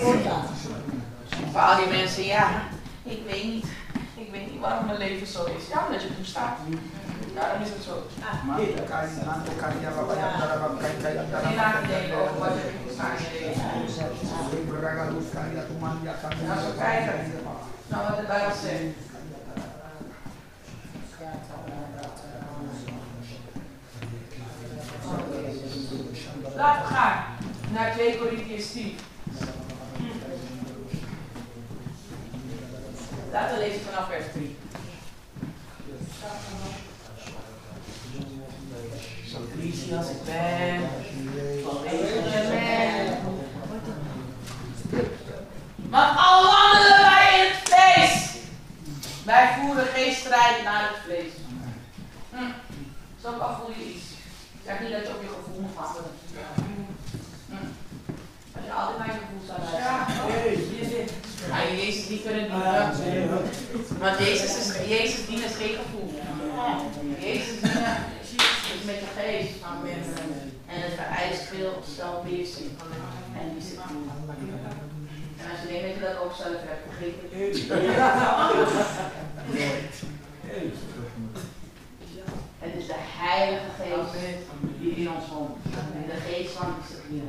ja. Voor al die mensen, ja, ik weet niet. Ik weet niet waarom mijn leven zo is. Ja, omdat je toestaat. Daarom is het zo. Niet nadenken over wat je toestaat in je. Als we kijken naar wat de Bijbel zegt. Laten we gaan naar 2 Corinthians 10. Laten we lezen vanaf vers 3. Zo ik ben. Vanwege ben. Maar al wandelen wij in het vlees. Wij voeren geen strijd naar het vlees. Hm. Zo al voel je iets. Zeg niet dat je op je gevoel moet. Altijd je gevoel staat luisteren. Ja, Jezus die kunnen dienen. Want Jezus, is, Jezus dienen is geen gevoel. Jezus dienen is met je geest. En het vereist veel zelfbeheersing en discipline. En als je denkt dat je dat ook zelf hebt, het. Het is de Heilige Geest die in ons woont. De geest van discipline.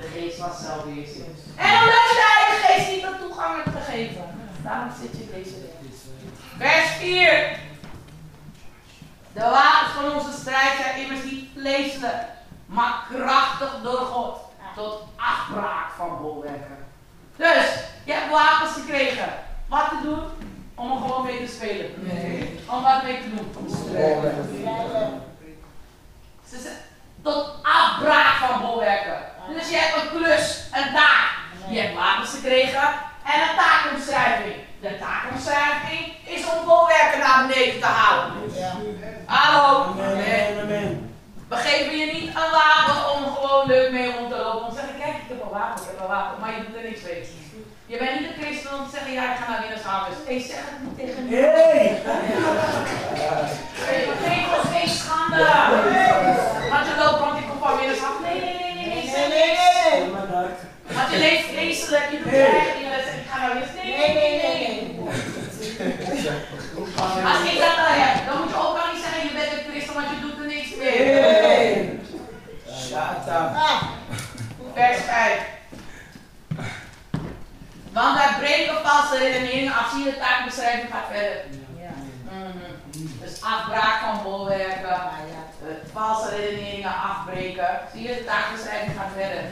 De geest van zelfbeheersing. En omdat je de Heilige Geest niet de toegang hebt gegeven, Daarom zit je deze weg. Vers 4. De wapens van onze strijd zijn immers niet vleeselijk, maar krachtig door God. Tot afbraak van bolwerken. Dus, je hebt wapens gekregen. Wat te doen? Om er gewoon mee te spelen. Nee. Om wat mee te doen? Ze zeggen, tot afbraak van bolwerken. Dus je hebt een klus, een taak. Je hebt wapens gekregen en een taakomschrijving. De taakomschrijving is om bolwerken naar beneden te halen. Hallo? Amen, amen, amen. We geven je niet een wapen om gewoon leuk mee rond te lopen. Om te zeggen, kijk, ik heb een wapen, ik heb een wapen. Maar je doet er niks mee. Je bent niet een christen om te zeggen, ja, ik ga naar Winnershavens. Hé, zeg het niet tegen mij. Hey! Geef ons geen schande. Dat. Want je leeft vreselijk, je doet je eigen dingen. Dan zeg ik, ga naar Winnershavens. Nee, nee, nee, nee. Als ik dat al heb, dan moet je ook al niet zeggen, je bent een christen, want je doet er niks mee. Hey! Shut up. Vers 5. Want wij breken valse redeneringen af. Zie je de taakbeschrijving gaat verder. Mhm. Dus afbraak van bolwerken, eh, valse redeneringen afbreken. Zie je de taakbeschrijving gaat verder.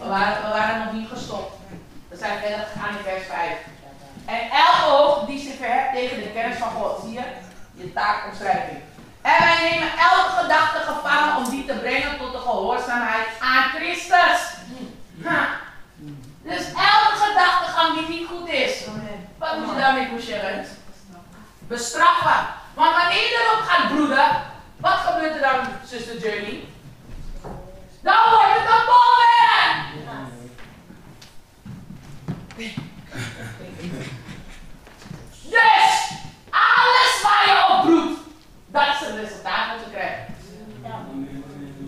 We waren, nog niet gestopt. We zijn verder gegaan in vers 5. En elke hoofd die zich verheft tegen de kennis van God. Zie je? Je taakomschrijving. En wij nemen elke gedachte gevangen om die te brengen tot de gehoorzaamheid aan Christus. Dus elke gedachtegang die niet goed is. Wat moet je daarmee doen? Bestraffen. Want wanneer erop gaat broeden, wat gebeurt er dan, zuster Journey? Dan wordt het een bolwerk. Dus, alles waar je op broedt, dat is het resultaat wat je krijgt.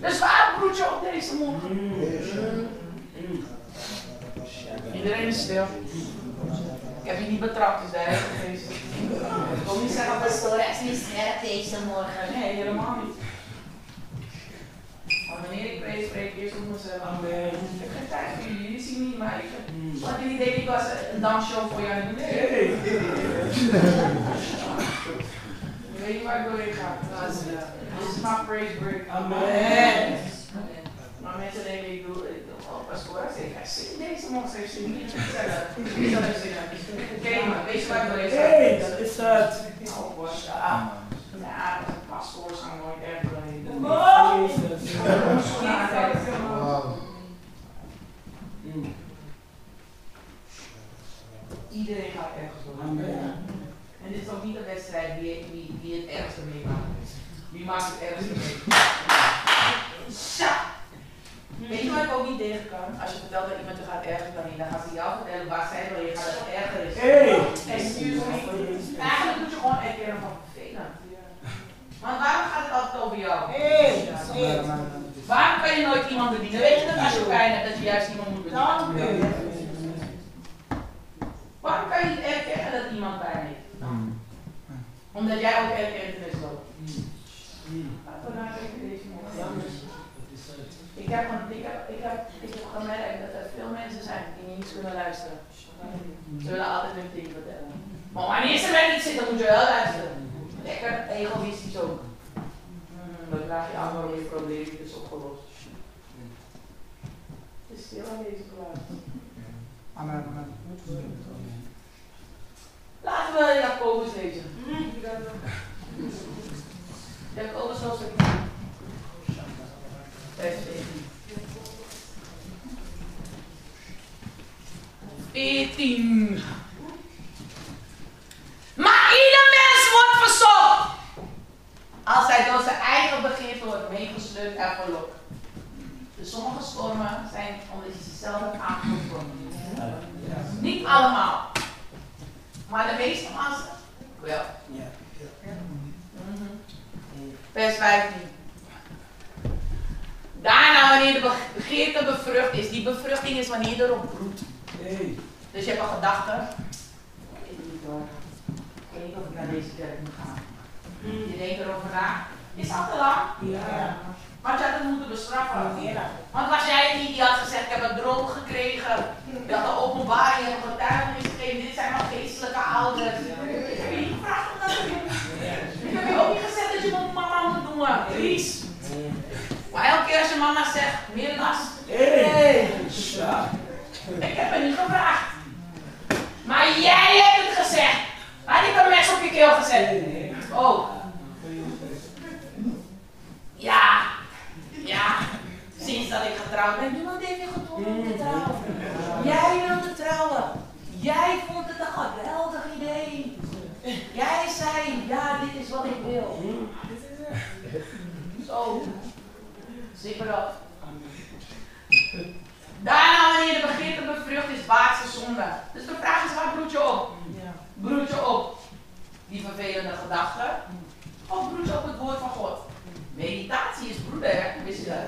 Dus waarom broed je op deze morgen? Iedereen is stil. Ik heb je niet betrapt, dus Heilige Geest. Ik wil niet zeggen, pastoor, hij is niet scherp deze morgen. Nee, helemaal niet. Maar wanneer ik prees, spreek ik eerst op mezelf. Amen. Ik heb geen tijd voor jullie, jullie zien niet, maar ik... Wat jullie denken, ik was een dansshow voor jou aan het. Nee. Ik weet niet waar ik doorheen ga. Dit is mijn praise break. Amen. Maar mensen denken, ik doe, oh, pastoor, ik hij zingt deze man, niet. Ik zal even zingen. Oké, maar weet je waar ik doorheen ga? Hey, dat is het. Oh, boy. Ja, ja, pastoors gaan nooit erg. Jezus. Iedereen gaat ergens. Amen. En dit is ook niet een wedstrijd wie, wie, wie het ergste meemaakt. Wie maakt het ergste mee? Zo. Weet je wat ik ook niet tegen kan? Als je vertelt dat iemand je gaat ergeren dan niet, dan gaan ze jou vertellen waar zij wil je gaat het erger is. Hey! Excuse me. Eigenlijk moet je gewoon erkennen van vervelend. Want waarom gaat het altijd over jou? Waarom kan je nooit iemand bedienen? Weet je dat als je pijn hebt, dat je juist iemand moet bedienen? Waarom kan je niet erkennen dat iemand pijn heeft? Omdat jij ook erkent in zo. Laten we naar deze morgen. Ik heb, ik, heb, ik, heb, ik heb gemerkt dat er veel mensen zijn die niet kunnen luisteren. Ze willen altijd hun ding vertellen. Maar wanneer ze met iets zitten, moet je wel luisteren. Lekker egoïstisch ook. Hmm, dan vraag je aan waarom je probleem is opgelost. Het is stil aan deze plaats. Amen, amen. Laten we Jacobus lezen. Jacobus hoofdstuk 10. Vers 14. 14. Maar ieder verzocht. Als hij door zijn eigen begeerte wordt meegesleurd en verlokt. Dus sommige stormen zijn omdat je ze zelf hebt aangevoerd. Niet allemaal. Maar de meeste mensen wel. Mhm. Vers 15. Daarna, wanneer de begeerte bevrucht is, die bevruchting is wanneer je erop broedt. Hey! Dus je hebt een gedachte. Ik weet niet hoor. Ik weet niet of ik naar deze kerk moet gaan. Je denkt erover na. Is dat te lang? Ja. Want je had het moeten bestraffen. Want was jij niet die had gezegd, ik heb een droom gekregen. Je had de openbaring en getuigenis gegeven. Dit zijn maar geestelijke ouders. Ik heb je niet gevraagd om dat te doen. Ik heb je ook niet gezegd dat je mijn mama moet doen. Please. Maar elke keer als je mama zegt, meer last. Hey! Ja. Ik heb het niet gevraagd. Maar jij hebt het gezegd. Had ik een mes op je keel gezet? Oh. Ja. Ja. Sinds dat ik getrouwd ben. Niemand heeft je gedwongen om te trouwen. Jij wilde trouwen. Jij vond het een geweldig idee. Jij zei, ja, dit is wat ik wil. Zo. Zipper op. Daarna, wanneer de te bevrucht is, baat ze zonde. Dus de vraag is, waar broed je op? Broed je op die vervelende gedachten? Of broed je op het woord van God? Meditatie is broeden, hè? Wist je dat?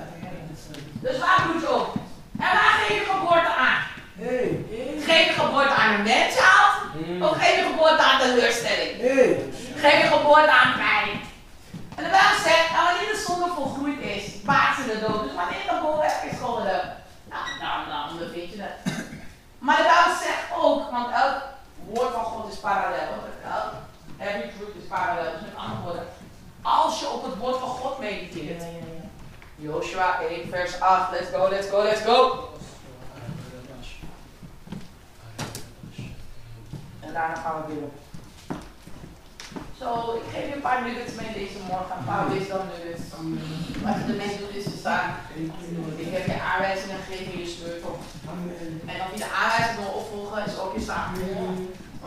Dus waar broed je op? En waar geef je geboorte aan? Geef je geboorte aan een menshaal? Of geef je geboorte aan teleurstelling? Geef je geboorte aan pijn? En de Bijbel zegt, nou, wanneer de zonde volgroeid is, baart ze de dood. Dus wanneer de boel weg is geworden, nou, dan, dan ondervind je het. Maar de Bijbel zegt ook, want elk woord van God is parallel. Every truth is parallel. Dus met andere woorden, als je op het woord van God mediteert. Joshua 1 vers 8, let's go, let's go, let's go. En daarna gaan we bidden. Zo, ik geef je een paar nuggets mee deze morgen. Een paar wisdom nuggets. Wat je ermee doet is te staan. Ik heb je aanwijzingen gegeven in je sleutel. En of je de aanwijzingen wil opvolgen is ook je zaak.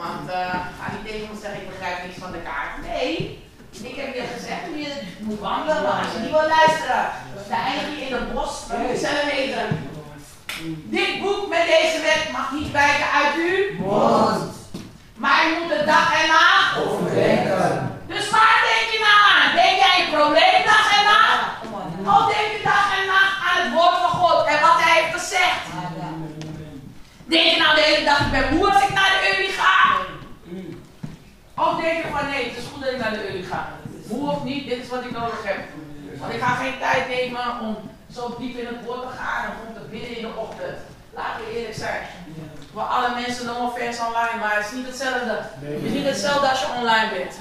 Want uh, ga niet tegen me zeggen, ik begrijp niks van de kaart. Nee, ik heb je gezegd hoe je moet wandelen, maar als je niet wil luisteren, dan eindig je in het bos, dan je zelf weten. Dit boek met deze wet mag niet wijken uit u. Mond! Maar je moet de dag en nacht Dus waar denk je nou aan? Denk jij een probleem dag en nacht? Of denk je dag en nacht aan het woord van God en wat hij heeft gezegd? Denk je nou de hele dag, ik ben moe als ik naar de Unie ga? Of denk je van nee, het is goed dat ik naar de Unie ga. Moe of niet, dit is wat ik nodig heb. Want ik ga geen tijd nemen om zo diep in het woord te gaan en om te bidden in de ochtend. Laten we eerlijk zijn. Voor alle mensen nog vers online, maar het is niet hetzelfde. Het is niet hetzelfde als je online bent.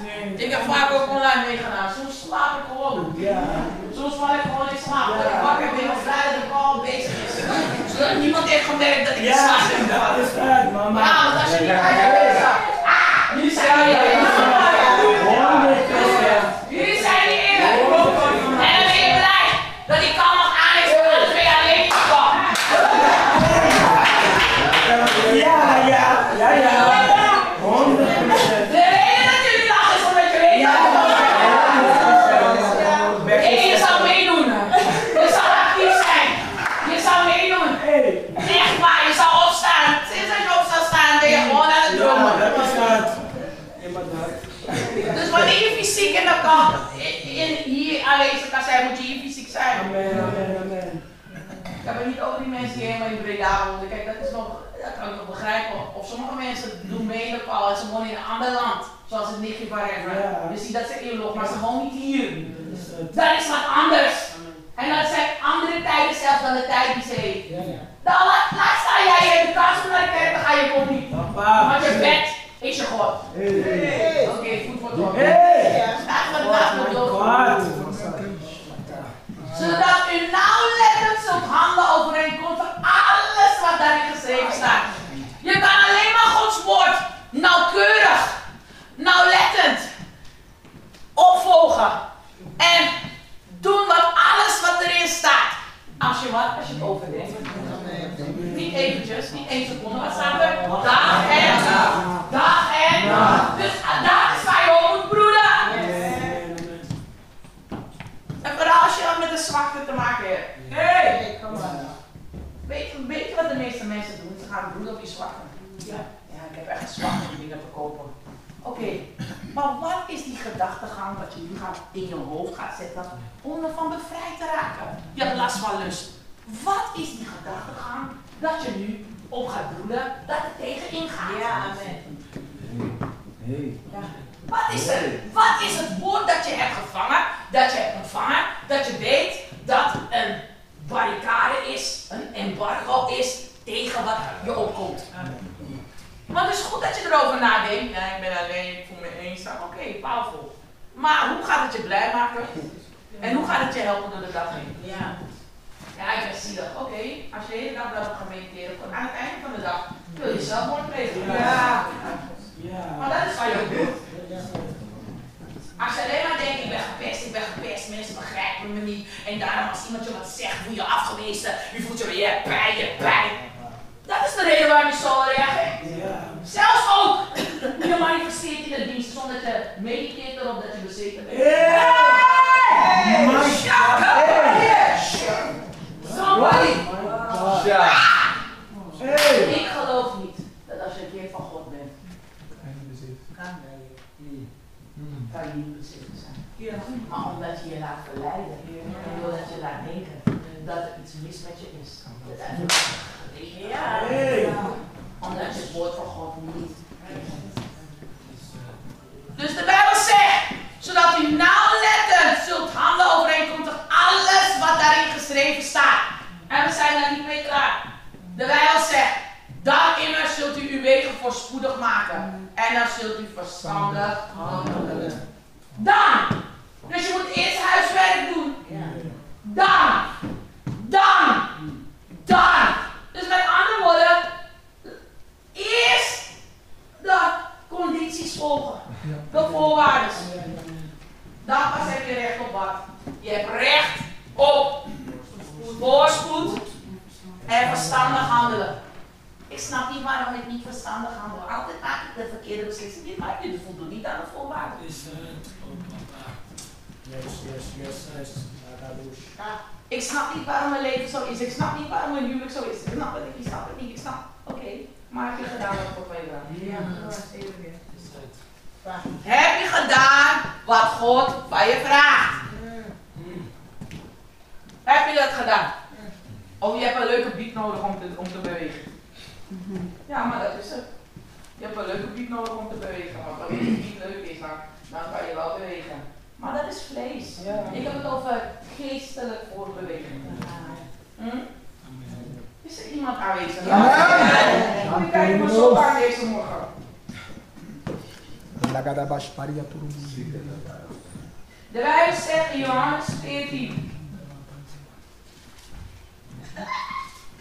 Ik heb vaak ook online meegedaan. Soms slaap ik gewoon. Ja! Soms val ik gewoon in slaap. Dat ik wakker ben of blij dat ik al bezig is. Zodat niemand heeft gemerkt dat ik in Ja! slaap ben. Dat is het, mama! Ja, want als je niet uit je bed staat. Ah, jullie zijn Ik heb niet over die mensen die helemaal in Breda wonen. Kijk, dat is nog, dat kan ik nog begrijpen. Of sommige mensen doen mee Paul en ze wonen in een ander land. Zoals het nichtje van. Ja. Je ziet dat ze inloggen, maar ze wonen niet hier. Dat is het. Dat is wat anders. En dat zijn andere tijden zelfs dan de tijd die ze heeft. Ja, ja. Dan laat, laat staan jij in de kast naar de kerk te gaan, je komt niet. Papa! Want je bed is je God. Hey! Oké, goed voor Hey! Laten we het laten we door. Wat? Zodat u nauwlettend zult handelen overeenkomstig alles wat daarin geschreven staat. Je kan alleen maar Gods woord nauwkeurig, nauwlettend opvolgen. En doen wat alles wat erin staat. Als je wat? Als je het overdenkt. Niet eventjes, niet één seconde. Wat staat er? Dag en dag en Dus daar is waar En vooral als je dan met een zwakte te maken hebt. Hey! Weet, weet je wat de meeste mensen doen? Ze gaan broeden op je zwakte. Ja. Ja, ik heb echt zwakte om dingen te kopen. Oké, maar wat is die gedachtegang dat je nu gaat in je hoofd gaat zetten om ervan bevrijd te raken? Je hebt last van lust. Wat is die gedachtegang dat je nu op gaat broeden dat het tegenin gaat? Ja, amen. Ja. Wat is? Wat is het woord dat je hebt gevangen, dat je hebt ontvangen, dat je weet dat een barricade is, een embargo is tegen wat je opkomt? Maar het is goed dat je erover nadenkt. Ja, ik ben alleen, ik voel me eenzaam. Oké, okay. Maar hoe gaat het je blij maken? En hoe gaat het je helpen door de dag heen? Ja, ja ik ben dat. Oké, als je de hele dag daarop gaat mediteren, aan het einde van de dag wil je zelf worden plegen. Ja. ja. Maar dat is wat je ook doet. En daarom als iemand je wat zegt, voel je afgewezen, je voelt je weer, pijn, je pijn. Dat is de reden waarom je zo reageert. Ja. Zelfs ook je manifesteert in de dienst zonder dat je mediteert erop dat je bezeten bent. My Shaka! Somebody! Hey. Ik geloof niet dat als je een kind van God bent, kan je niet bezeten zijn. Maar omdat je je laat verleiden, en doordat je laat denken dat er iets mis met je is. Hey. Omdat je het woord van God niet. Dus de Bijbel zegt, zodat u nauwlettend zult handelen overeenkomstig alles wat daarin geschreven staat. En we zijn daar niet mee klaar. De Bijbel zegt, dan immers zult u uw wegen voorspoedig maken. En dan zult u verstandig handelen. Dan. Dus je moet eerst huiswerk doen. Dan. Dan. Dan. Dus met andere woorden, eerst de condities volgen. De voorwaarden. Dan pas heb je recht op wat? Je hebt recht op voorspoed en verstandig handelen. Ik snap niet waarom ik niet verstandig handel. Altijd maak ik de verkeerde beslissing. Dit maakt je voldoet niet aan de voorwaarden. Het? Yes, yes, yes. Ik snap niet waarom mijn leven zo is. Ik snap niet waarom mijn huwelijk zo is. Ik snap het niet. Ik snap het niet. Ik snap. Oké, maar heb je gedaan wat God mij vraagt? Ja, even weer. Is het? Heb je gedaan wat God van je vraagt? Heb je dat gedaan? Of je hebt een leuke beat nodig om te, om te bewegen. Ja, maar dat is het. Je hebt een leuke beat nodig om te bewegen. Want als die beat leuk is, dan, dan kan je wel bewegen. Maar dat is vlees. Ik heb het over geestelijk voortbewegen. Hm? Is er iemand aanwezig? Ja. Moet je kijken hoe zo aan deze morgen. De Bijbel zegt in Johannes 14,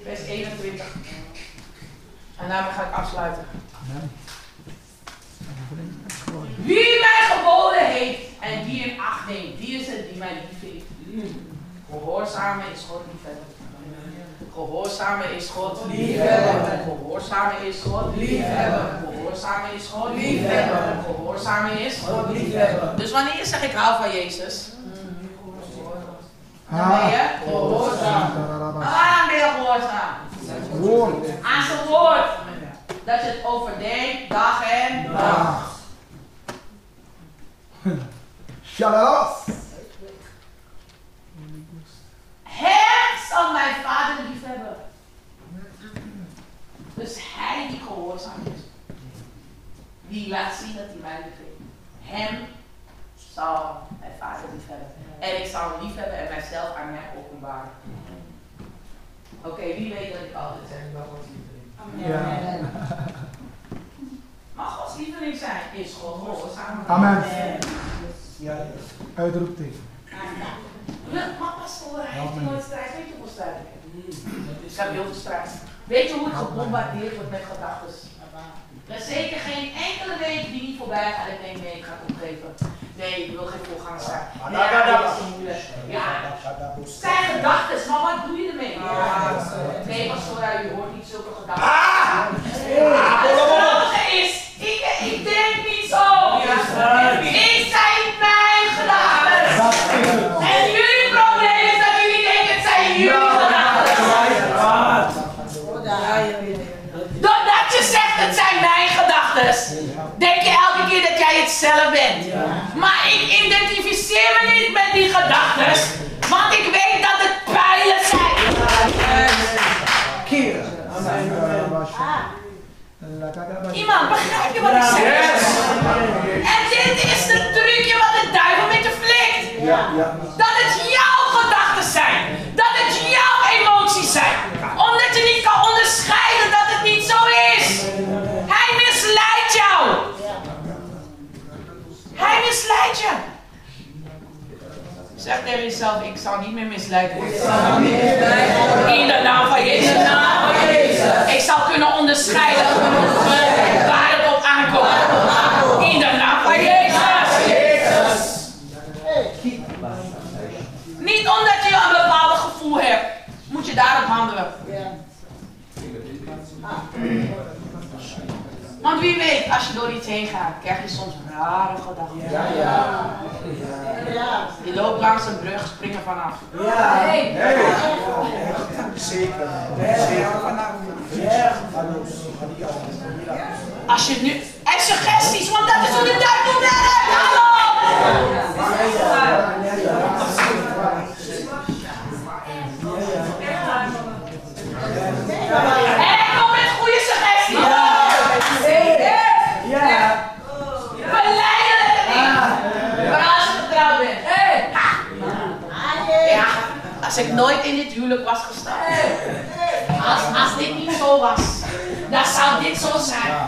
vers 21. En daarmee ga ik afsluiten. Wie mij geboden heeft en die in acht neemt, die is het die mij lief heeft. Gehoorzamen is God liefhebben. Gehoorzamen is God liefhebben. Gehoorzamen is God liefhebben. Gehoorzamen is God liefhebben. Gehoorzamen is God liefhebben. Dus wanneer zeg ik hou van Jezus? Dan ben je gehoorzaam. Waarom ben je gehoorzaam? Aan zijn woord. Dat je het overdenkt, dag en nacht. Hem zal mijn vader liefhebben. Dus hij die gehoorzaam is. Die laat zien dat hij mij lief heeft. Hem zal mijn vader liefhebben. En ik zal hem liefhebben en mijzelf aan hem openbaren. Oké, wie weet dat ik altijd zeg, ik ben Gods lieveling. Maar Gods lieveling zijn is gehoorzaam. Amen. Amen. Uitroepteken. Ja, Maar pastoor, hij heeft nooit strijd. Weet je hoeveel strijd ik heb? Dat heb heel veel strijd. Weet je hoe ik gebombardeerd word met gedachten? Er is zeker geen enkele week die niet voorbij gaat. Ik denk, nee, ik ga het opgeven. Nee, ik wil geen voorganger zijn. Nee, ja, is moeilijk. Ja, het zijn gedachten, maar wat doe je ermee? Nee, pastoor, u hoort niet zulke gedachten. Het grappige is, ik, ik denk niet zo. Gedachten. En jullie probleem is dat jullie denken het zijn jullie gedachten. Doordat je zegt het zijn mijn gedachten, denk je elke keer dat jij het zelf bent. Maar ik identificeer me niet met die gedachten, want ik weet dat het pijlen zijn. Iemand, begrijp je wat ik zeg? En dit is ja, ja. Dat het jouw gedachten zijn. Dat het jouw emoties zijn. Omdat je niet kan onderscheiden dat het niet zo is. Hij misleidt jou. Hij misleidt je. Zeg tegen jezelf, ik zal niet meer misleiden. Ik. In de naam van Jezus. Ik zal kunnen onderscheiden waar het op aankomt. Niet omdat je een bepaald gevoel hebt. Moet je daarop handelen. Ja. Want wie weet, als je door iets heen gaat, krijg je soms rare gedachten. Ja, ja. ja. Je loopt langs een brug, springen vanaf. Ja. Hey. hey. Zeker. Zeker. Als je nu... En suggesties, want dat is hoe de duivel! Hallo! En ik kom met goede suggesties. Ja. Ja. Niet. Maar als je getrouwd bent. Hey. Als ik nooit in dit huwelijk was gestapt. Als, als dit niet zo was. Dan zou dit zo zijn.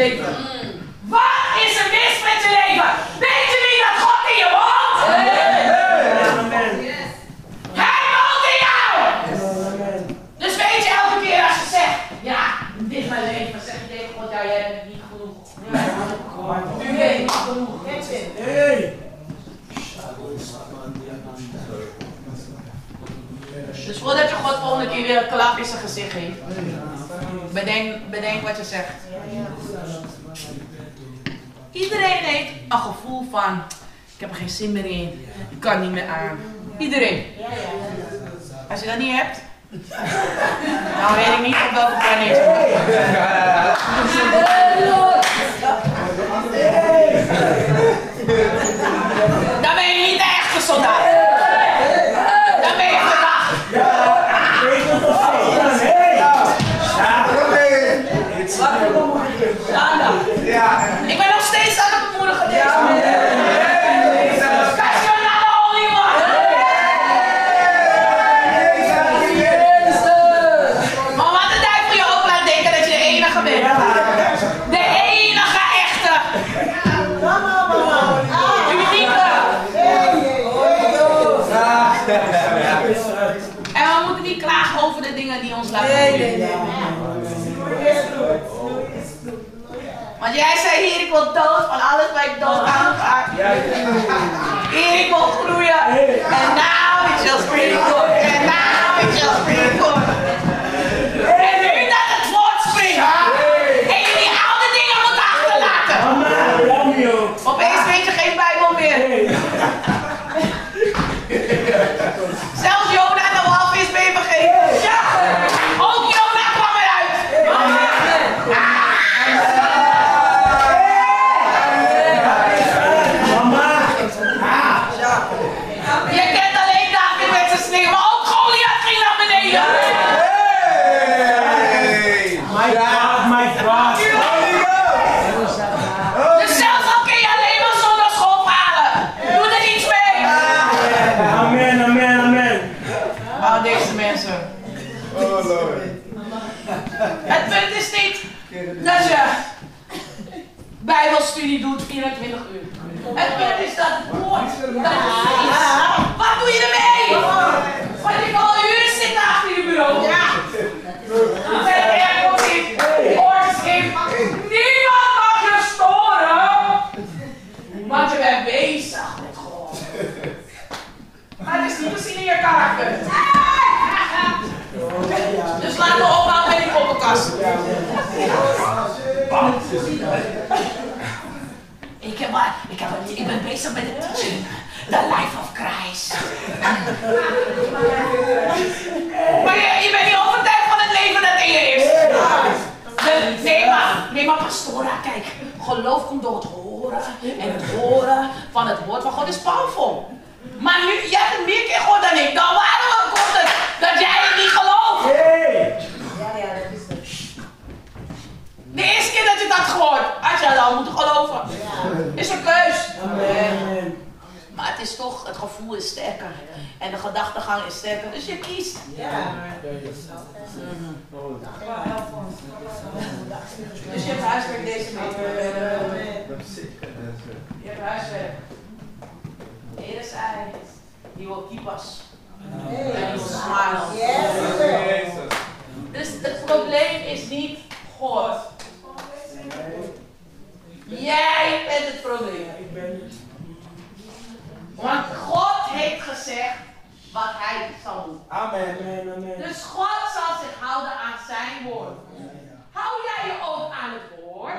favor. van, ik heb er geen zin meer in, ik kan niet meer aan. Iedereen. Als je dat niet hebt, dan weet ik niet op welke planeet. Ja. van alles wat ik dood aan ga. Nou, ik mocht groeien. En now it's just pretty good. Geloof komt door het horen. En het horen van het woord van God is powerful. Maar nu, jij hebt het meer keer gehoord dan ik. Dan waarom komt het dat jij het niet gelooft? Ja, ja, dat is het. De eerste keer dat je had gehoord, had je het al moeten geloven. Is een keus. Amen. Maar het is toch, het gevoel is sterker. En de gedachtegang is sterker. Dus je kiest. Ja. Dus je hebt huiswerk deze week. Je hebt huiswerk. De Heer zei, he will keep us. He will smile. Yes. Dus het probleem is niet God. Jij bent het probleem. Ik ben het. Want God heeft gezegd wat hij zal doen. Amen. Amen. Amen. Dus God zal zich houden aan zijn woord. Hou jij je ook aan het woord?